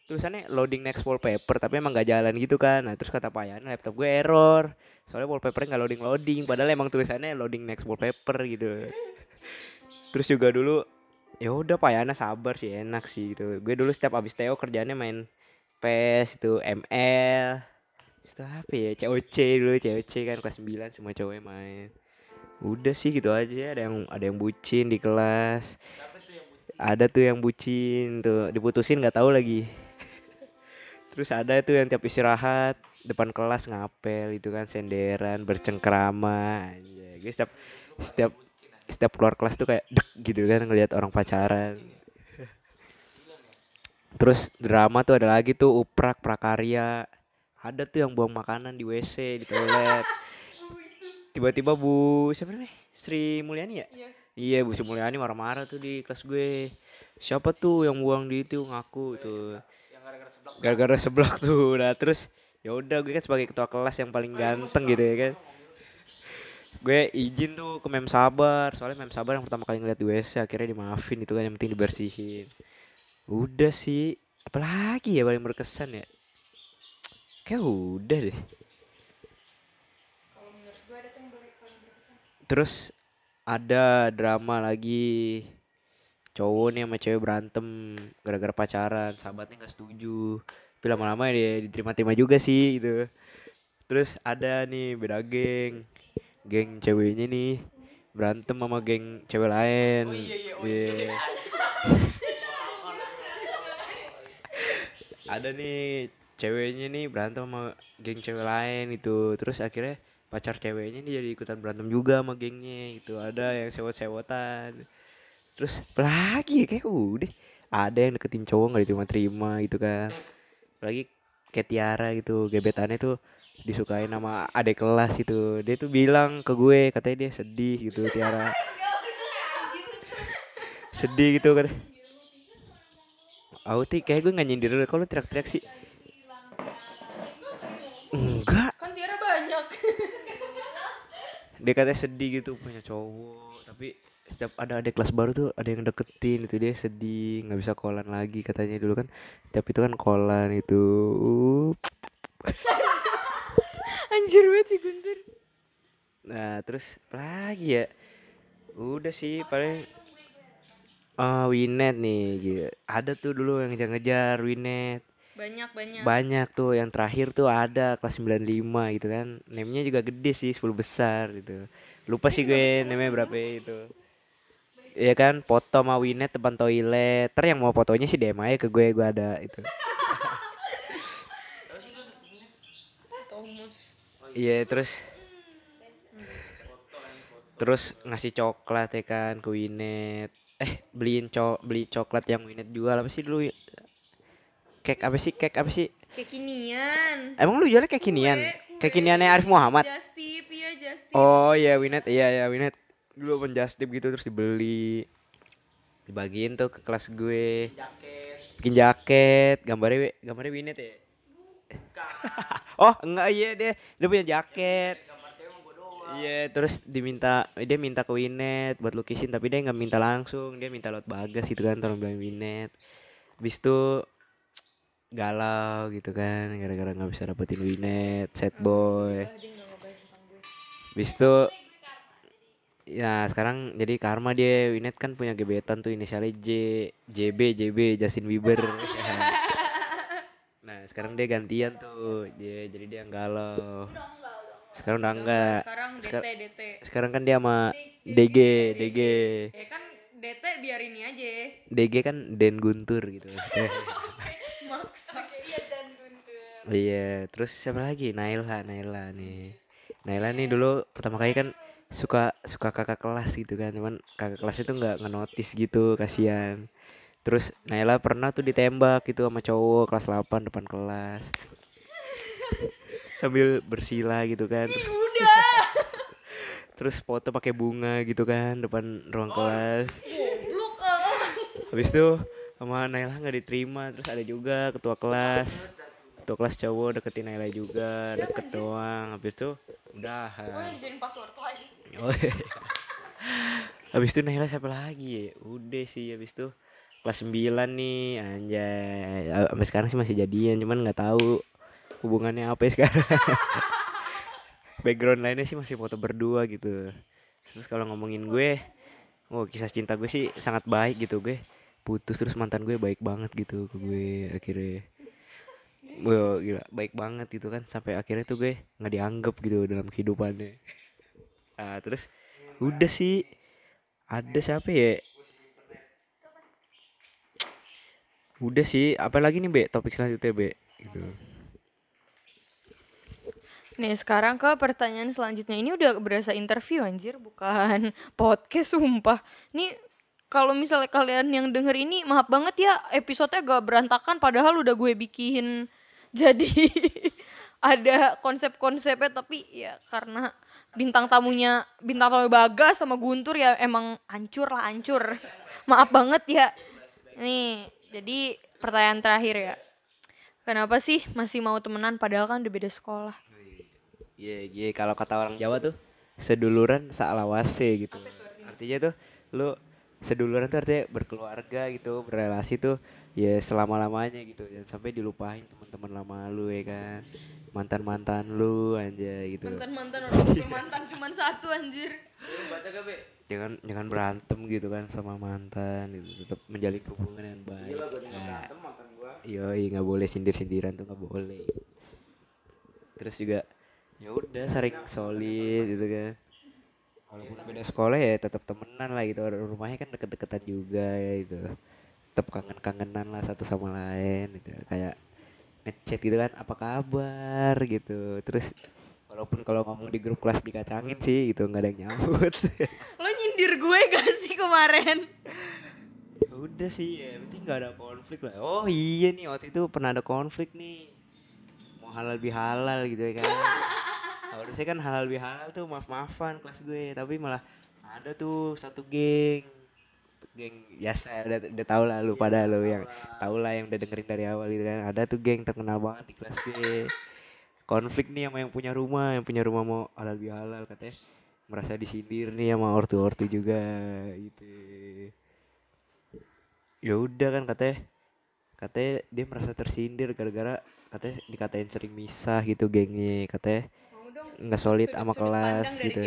tulisannya loading next wallpaper tapi emang gak jalan gitu kan. Nah terus kata Pak Yana laptop gue error soalnya wallpapernya nggak loading loading padahal emang tulisannya loading next wallpaper gitu. Terus juga dulu ya udah Pak Yana sabar sih enak sih gitu. Gue dulu setiap abis Teo kerjaannya main PES itu ML itu apa ya COC dulu COC kan kelas 9 semua cowoknya main. Udah sih gitu aja ada yang ada yang bucin di kelas. Ada tuh yang bucin tuh diputusin nggak tahu lagi terus ada tuh yang tiap istirahat depan kelas ngapel itu kan senderan bercengkrama aja gue setiap setiap setiap keluar kelas tuh kayak dek gitu kan ngelihat orang pacaran. Terus drama tuh ada lagi tuh uprak prakarya. Ada tuh yang buang makanan di WC di toilet. Tiba-tiba Bu siapa namanya? Sri Mulyani ya? Iya Bu Sri Mulyani marah-marah tuh di kelas gue. Siapa tuh yang buang di itu ngaku tuh gara-gara seblak tuh. Nah terus ya udah gue kan sebagai ketua kelas yang paling ganteng gitu ya kan. Gue izin tuh ke mem sabar. Soalnya mem sabar yang pertama kali ngeliat WC akhirnya dimaafin itu kan yang penting dibersihin. Udah sih. Apalagi ya paling berkesan ya? Kayak udah deh. Terus ada drama lagi cowok nih sama cewek berantem gara-gara pacaran sahabatnya nggak setuju. Tapi lama-lama dia diterima-terima juga sih gitu. Terus ada nih beda geng. Geng ceweknya nih berantem sama geng cewek lain. Iya. [LAUGHS] ada nih ceweknya nih berantem sama geng cewek lain itu terus akhirnya pacar ceweknya nih jadi ikutan berantem juga sama gengnya itu ada yang sewot-sewotan terus lagi ya kayak udah. Ada yang deketin cowok nggak diterima-terima gitu kan. Lagi kayak Tiara gitu gebetannya tuh disukain sama adik kelas gitu. Dia tuh bilang ke gue katanya dia sedih gitu Tiara. Sedih gitu kan Auti kayak gue nggak nyindir lu, kok lu teriak-teriak sih? Enggak, Kan Tiara banyak. dia katanya sedih gitu punya cowok, tapi setiap ada adik kelas baru tuh ada yang deketin itu dia sedih nggak bisa kolan lagi katanya dulu kan tapi itu kan kolan itu Uh. [LAUGHS] Anjir banget sih Guntur. nah terus lagi ya udah sih paling ah Winet nih gitu. ada tuh dulu yang ngejar-ngejar Winet Banyak banyak. banyak tuh yang terakhir tuh ada kelas 95 gitu kan name-nya juga gede sih 10 besar gitu lupa sih gue name-nya berapa itu Iya kan foto sama Winet depan toilet ter yang mau fotonya sih DM aja ke gue gue ada itu iya terus terus ngasih coklat ya kan ke Winet eh beliin co beli coklat yang Winet jual apa sih dulu ya? kek apa sih kek apa sih Kekinian. emang lu jualnya kekinian Kue, kue. kekiniannya Arif Muhammad Just tip ya just tip. Oh iya Winet, iya iya Winet. Dulu open just tip gitu terus dibeli. Dibagiin tuh ke kelas gue. jaket Bikin jaket, gambarnya gambarnya Winet ya. [LAUGHS] oh, enggak iya dia dia punya jaket. Iya, terus diminta dia minta ke Winet buat lukisin tapi dia nggak minta langsung, dia minta lewat Bagas gitu kan, tolong bilang Winet. Habis itu galau gitu kan gara-gara nggak bisa dapetin Winet, sad boy. Habis itu ya sekarang jadi karma dia Winet kan punya gebetan tuh inisialnya J JB JB Justin Bieber nah sekarang dia gantian tuh. Dia jadi dia yang galau. Sekarang udah enggak. Sekarang Sekar- DT DT. Sekarang kan dia sama DG, DG. Ya kan DT biar ini aja. DG kan Den Guntur gitu. [LAUGHS] Maksa. Iya, terus siapa lagi? Naila, Naila nih. Naila nih dulu pertama kali kan suka suka kakak kelas gitu kan, cuman kakak kelas itu nggak ngenotis gitu, kasihan. Terus Naila pernah tuh ditembak gitu sama cowok kelas 8 depan kelas. Sambil bersila gitu kan. Terus, [LAUGHS] terus foto pakai bunga gitu kan depan ruang kelas. Goblok ah. Habis itu sama Naila nggak diterima, terus ada juga ketua kelas. Ketua kelas cowok deketin Naila juga, deket doang. Habis itu udah. Tuh. Oh, iya. [LAUGHS] habis itu Naila siapa lagi ya? Udah sih habis itu kelas 9 nih anjay. Sampai sekarang sih masih jadian, cuman nggak tahu hubungannya apa ya sekarang. [LAUGHS] Background lainnya sih masih foto berdua gitu. Terus kalau ngomongin gue, oh kisah cinta gue sih sangat baik gitu gue. Putus terus mantan gue baik banget gitu ke gue akhirnya. Wah, gila, baik banget gitu kan sampai akhirnya tuh gue nggak dianggap gitu dalam kehidupannya. Nah, terus udah sih ada siapa ya? Udah sih, apa lagi nih, Be? Topik selanjutnya, Be? Gitu. Nih sekarang ke pertanyaan selanjutnya ini udah berasa interview anjir bukan [LAUGHS] podcast sumpah. Nih kalau misalnya kalian yang denger ini maaf banget ya episodenya gak berantakan padahal udah gue bikin jadi [LAUGHS] ada konsep-konsepnya tapi ya karena bintang tamunya bintang tamu Bagas sama Guntur ya emang hancur lah hancur. Maaf banget ya. Nih jadi pertanyaan terakhir ya. Kenapa sih masih mau temenan padahal kan udah beda sekolah? Iya, iya kalau kata orang Jawa tuh seduluran salawase gitu. Artinya tuh lu seduluran tuh artinya berkeluarga gitu, berrelasi tuh ya selama-lamanya gitu. Jangan sampai dilupain teman-teman lama lu ya kan. Mantan-mantan lu anjay gitu. mantan mantan orang mantan cuma satu anjir Jangan jangan berantem gitu kan sama mantan gitu. Tetap menjalin hubungan yang baik. Gila, gue berantem mantan gua. Iya, nggak boleh sindir-sindiran tuh nggak boleh. Terus juga ya udah sering solid gitu kan. Walaupun beda sekolah ya tetap temenan lah gitu. Rumahnya kan deket-deketan juga ya gitu. Tetap kangen-kangenan lah satu sama lain gitu. Kayak ngechat gitu kan apa kabar gitu. Terus walaupun kalau ngomong di grup kelas dikacangin sih gitu nggak ada yang nyambut. [LAUGHS] lo nyindir gue gak sih kemarin Ya udah sih ya penting nggak ada konflik lah oh iya nih waktu itu pernah ada konflik nih mau halal bihalal gitu ya kan [LAUGHS] harusnya kan halal bihalal tuh maaf maafan kelas gue tapi malah ada tuh satu geng geng biasa udah udah tau lah lu pada lu yang tau lah yang udah dengerin dari awal gitu kan. Ada tuh geng terkenal banget di kelas gue konflik nih sama yang punya rumah yang punya rumah mau halal bihalal katanya. Merasa disindir nih sama ortu ortu juga gitu. Ya udah kan katanya. Katanya dia merasa tersindir gara-gara katanya dikatain sering misah gitu gengnya katanya nggak solid sama kelas gitu.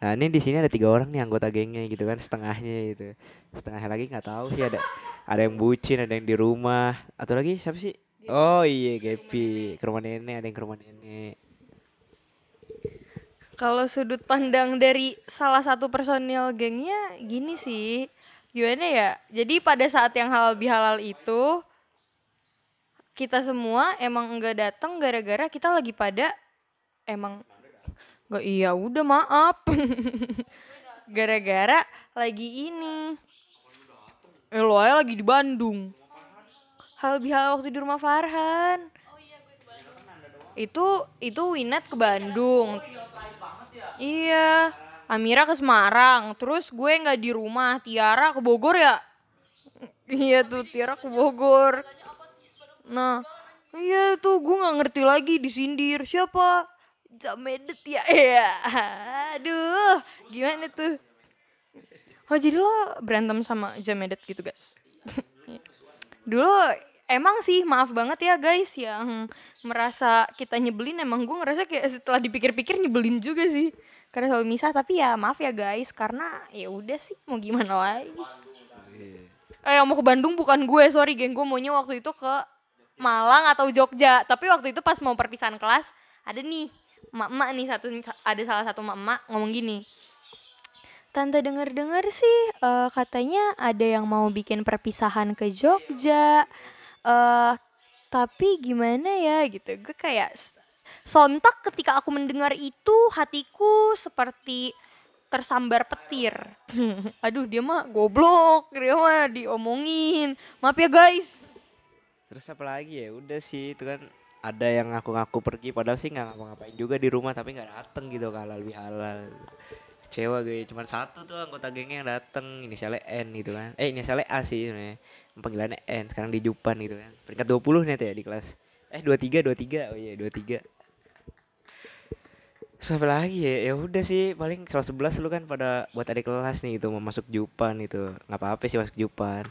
nah ini di sini ada tiga orang nih anggota gengnya gitu kan setengahnya gitu. Setengahnya lagi nggak tahu sih ada ada yang bucin ada yang di rumah. Atau lagi siapa sih? Oh iya Gepi ke rumah nenek ada yang ke rumah nenek. Kalau sudut pandang dari salah satu personil gengnya gini sih. Gimana ya? Jadi pada saat yang halal bihalal itu kita semua emang enggak datang gara-gara kita lagi pada emang nggak iya udah maaf. [LAUGHS] Gara-gara lagi ini. Eh lo aja lagi di Bandung. Hal bihalal waktu di rumah Farhan. Itu itu Winet ke Bandung. Iya Amira ke Semarang. Terus gue nggak di rumah Tiara ke Bogor ya? Iya tuh Tiara ke Bogor. Nah iya tuh gue nggak ngerti lagi disindir. Siapa Jamedet ya. [LAUGHS] Iya. Aduh gimana tuh? Oh jadi lo berantem sama Jamedet gitu guys? [LAUGHS] Dulu emang sih maaf banget ya guys yang merasa kita nyebelin. Emang gue ngerasa kayak setelah dipikir-pikir nyebelin juga sih. Karena selalu misah. Tapi ya maaf ya guys karena ya udah sih mau gimana lagi? Eh yang mau ke Bandung bukan gue sorry geng. Gue maunya waktu itu ke Malang atau Jogja. Tapi waktu itu pas mau perpisahan kelas ada nih emak-emak nih satu ada salah satu emak-emak ngomong gini. Tante denger-dengar sih eh, katanya ada yang mau bikin perpisahan ke Jogja. eh tapi gimana ya gitu. Gue kayak sontak ketika aku mendengar itu hatiku seperti tersambar petir. [LAUGHS] Aduh dia mah goblok, dia mah diomongin. Maaf ya guys. Terus apa lagi ya? Udah sih itu kan ada yang ngaku-ngaku pergi padahal sih nggak ngapa-ngapain juga di rumah tapi nggak dateng gitu kalau lebih halal. Kecewa gue, cuman satu tuh anggota gengnya yang dateng inisialnya N gitu kan. Eh inisialnya A sih sebenarnya. Panggilannya N, sekarang di Jupan gitu kan. Peringkat 20 nih ya di kelas. Eh 23 23. Oh iya 23. Terus apa lagi ya? Ya udah sih paling kelas 11 lu kan pada buat adik kelas nih itu mau masuk Jupan itu. nggak apa-apa sih masuk Jupan.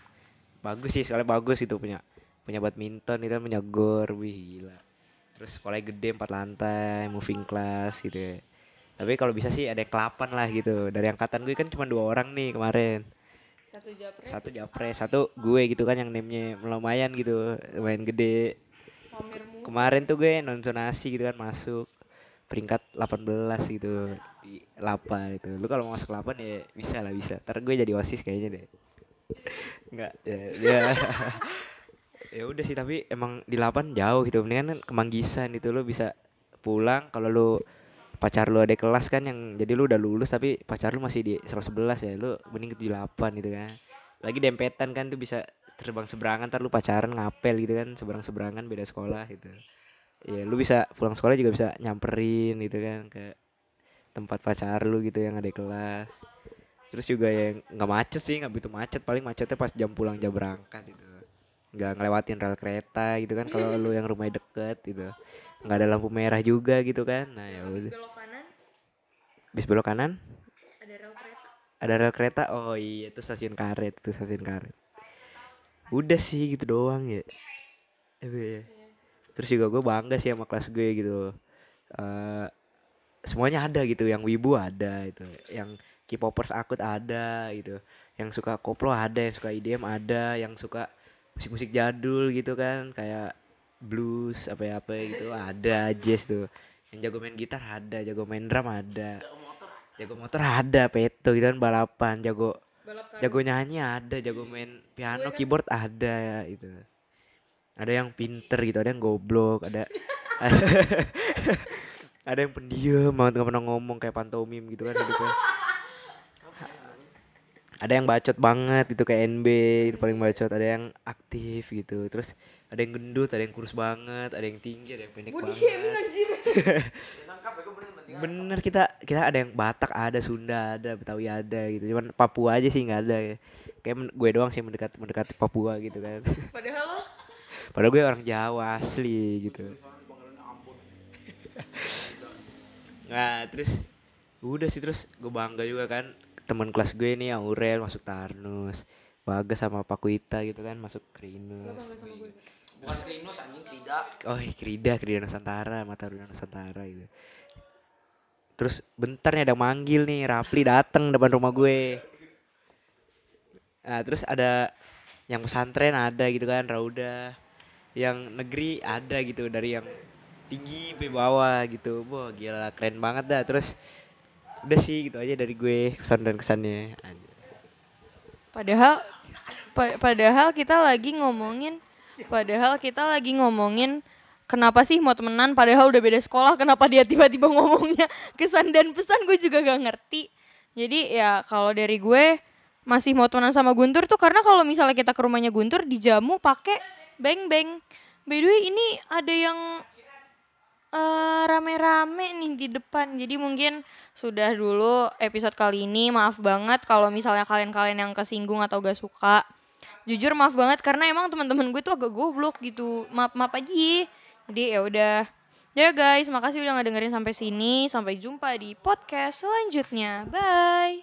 Bagus sih, sekali bagus itu punya punya badminton itu kan punya gor wih gila. Terus sekolahnya gede empat lantai moving class gitu ya. Tapi kalau bisa sih ada kelapan lah gitu. Dari angkatan gue kan cuma dua orang nih kemarin. Satu japres. satu japres satu gue gitu kan yang namanya lumayan gitu lumayan gede. Kemarin tuh gue non zonasi gitu kan masuk peringkat 18 gitu di lapa itu lu kalau mau masuk 8 ya bisa lah bisa. Ntar gue jadi osis kayaknya deh. Enggak ya, ya. [LAUGHS] ya udah sih tapi emang di 8 jauh gitu. Mendingan kan ke Manggisan itu lu bisa pulang. Kalau lu pacar lu ada kelas kan yang jadi lu udah lulus tapi pacar lu masih di 111 ya lu mending ke 78 gitu kan. Lagi dempetan kan tuh bisa terbang seberangan ntar lu pacaran ngapel gitu kan seberang seberangan beda sekolah gitu. Ya lu bisa pulang sekolah juga bisa nyamperin gitu kan ke tempat pacar lu gitu yang ada kelas. Terus juga yang nggak macet sih nggak begitu macet paling macetnya pas jam pulang jam berangkat gitu nggak ngelewatin rel kereta gitu kan kalau lu [LAUGHS] yang rumahnya deket gitu. Nggak ada lampu merah juga gitu kan. Nah ya udah. Belok kanan? Bis belok kanan? Ada rel kereta. ada rel kereta? Oh iya itu stasiun karet itu stasiun karet. Udah sih gitu doang ya. Eh, be. terus juga gue bangga sih sama kelas gue gitu. Eh semuanya ada gitu. Yang wibu ada itu yang K-popers akut ada gitu. Yang suka koplo ada yang suka IDM ada yang suka musik-musik jadul gitu kan kayak blues apa ya apa gitu. Ada jazz tuh. Yang jago main gitar ada jago main drum ada. Jago motor ada peto gitu kan balapan. Jago Balap jago nyanyi ada jago main piano keyboard ada gitu. Ada yang pinter gitu ada yang goblok ada [LAUGHS] ada yang pendiam banget nggak pernah ngomong kayak pantomim gitu kan hidupnya ada yang bacot banget gitu kayak NB itu paling bacot. Ada yang aktif gitu. Terus ada yang gendut ada yang kurus banget ada yang tinggi ada yang pendek banget. [LAUGHS] bener kita kita ada yang Batak ada Sunda ada Betawi ada gitu. Cuman Papua aja sih nggak ada ya. Kayak men- gue doang sih mendekat mendekati Papua gitu kan. [LAUGHS] Padahal lo? Padahal gue orang Jawa asli gitu. [LAUGHS] Nah terus udah sih terus gue bangga juga kan teman kelas gue nih Aurel masuk Tarnus Bagas sama Pakuita gitu kan masuk Krinus Bukan Krinus anjing tidak. oh iya, Krida Krida Nusantara Mataruda Nusantara gitu. Terus bentar nih ada manggil nih Rapli dateng depan rumah gue. Nah terus ada yang pesantren ada gitu kan Rauda. Yang negeri ada gitu dari yang tinggi sampai bawah gitu. Wah gila keren banget dah. Terus udah sih gitu aja dari gue kesan dan kesannya. Padahal pa- padahal kita lagi ngomongin padahal kita lagi ngomongin kenapa sih mau temenan padahal udah beda sekolah kenapa dia tiba-tiba ngomongnya [LAUGHS] kesan dan pesan gue juga gak ngerti. Jadi ya kalau dari gue masih mau temenan sama Guntur tuh karena kalau misalnya kita ke rumahnya Guntur dijamu pakai beng beng. By the way ini ada yang eh, rame-rame nih di depan. Jadi mungkin sudah dulu episode kali ini. Maaf banget kalau misalnya kalian-kalian yang kesinggung atau gak suka. Jujur maaf banget karena emang teman-teman gue tuh agak goblok gitu. Maaf maaf aja. ya. Jadi ya udah. Ya guys, makasih udah ngedengerin sampai sini. Sampai jumpa di podcast selanjutnya. Bye.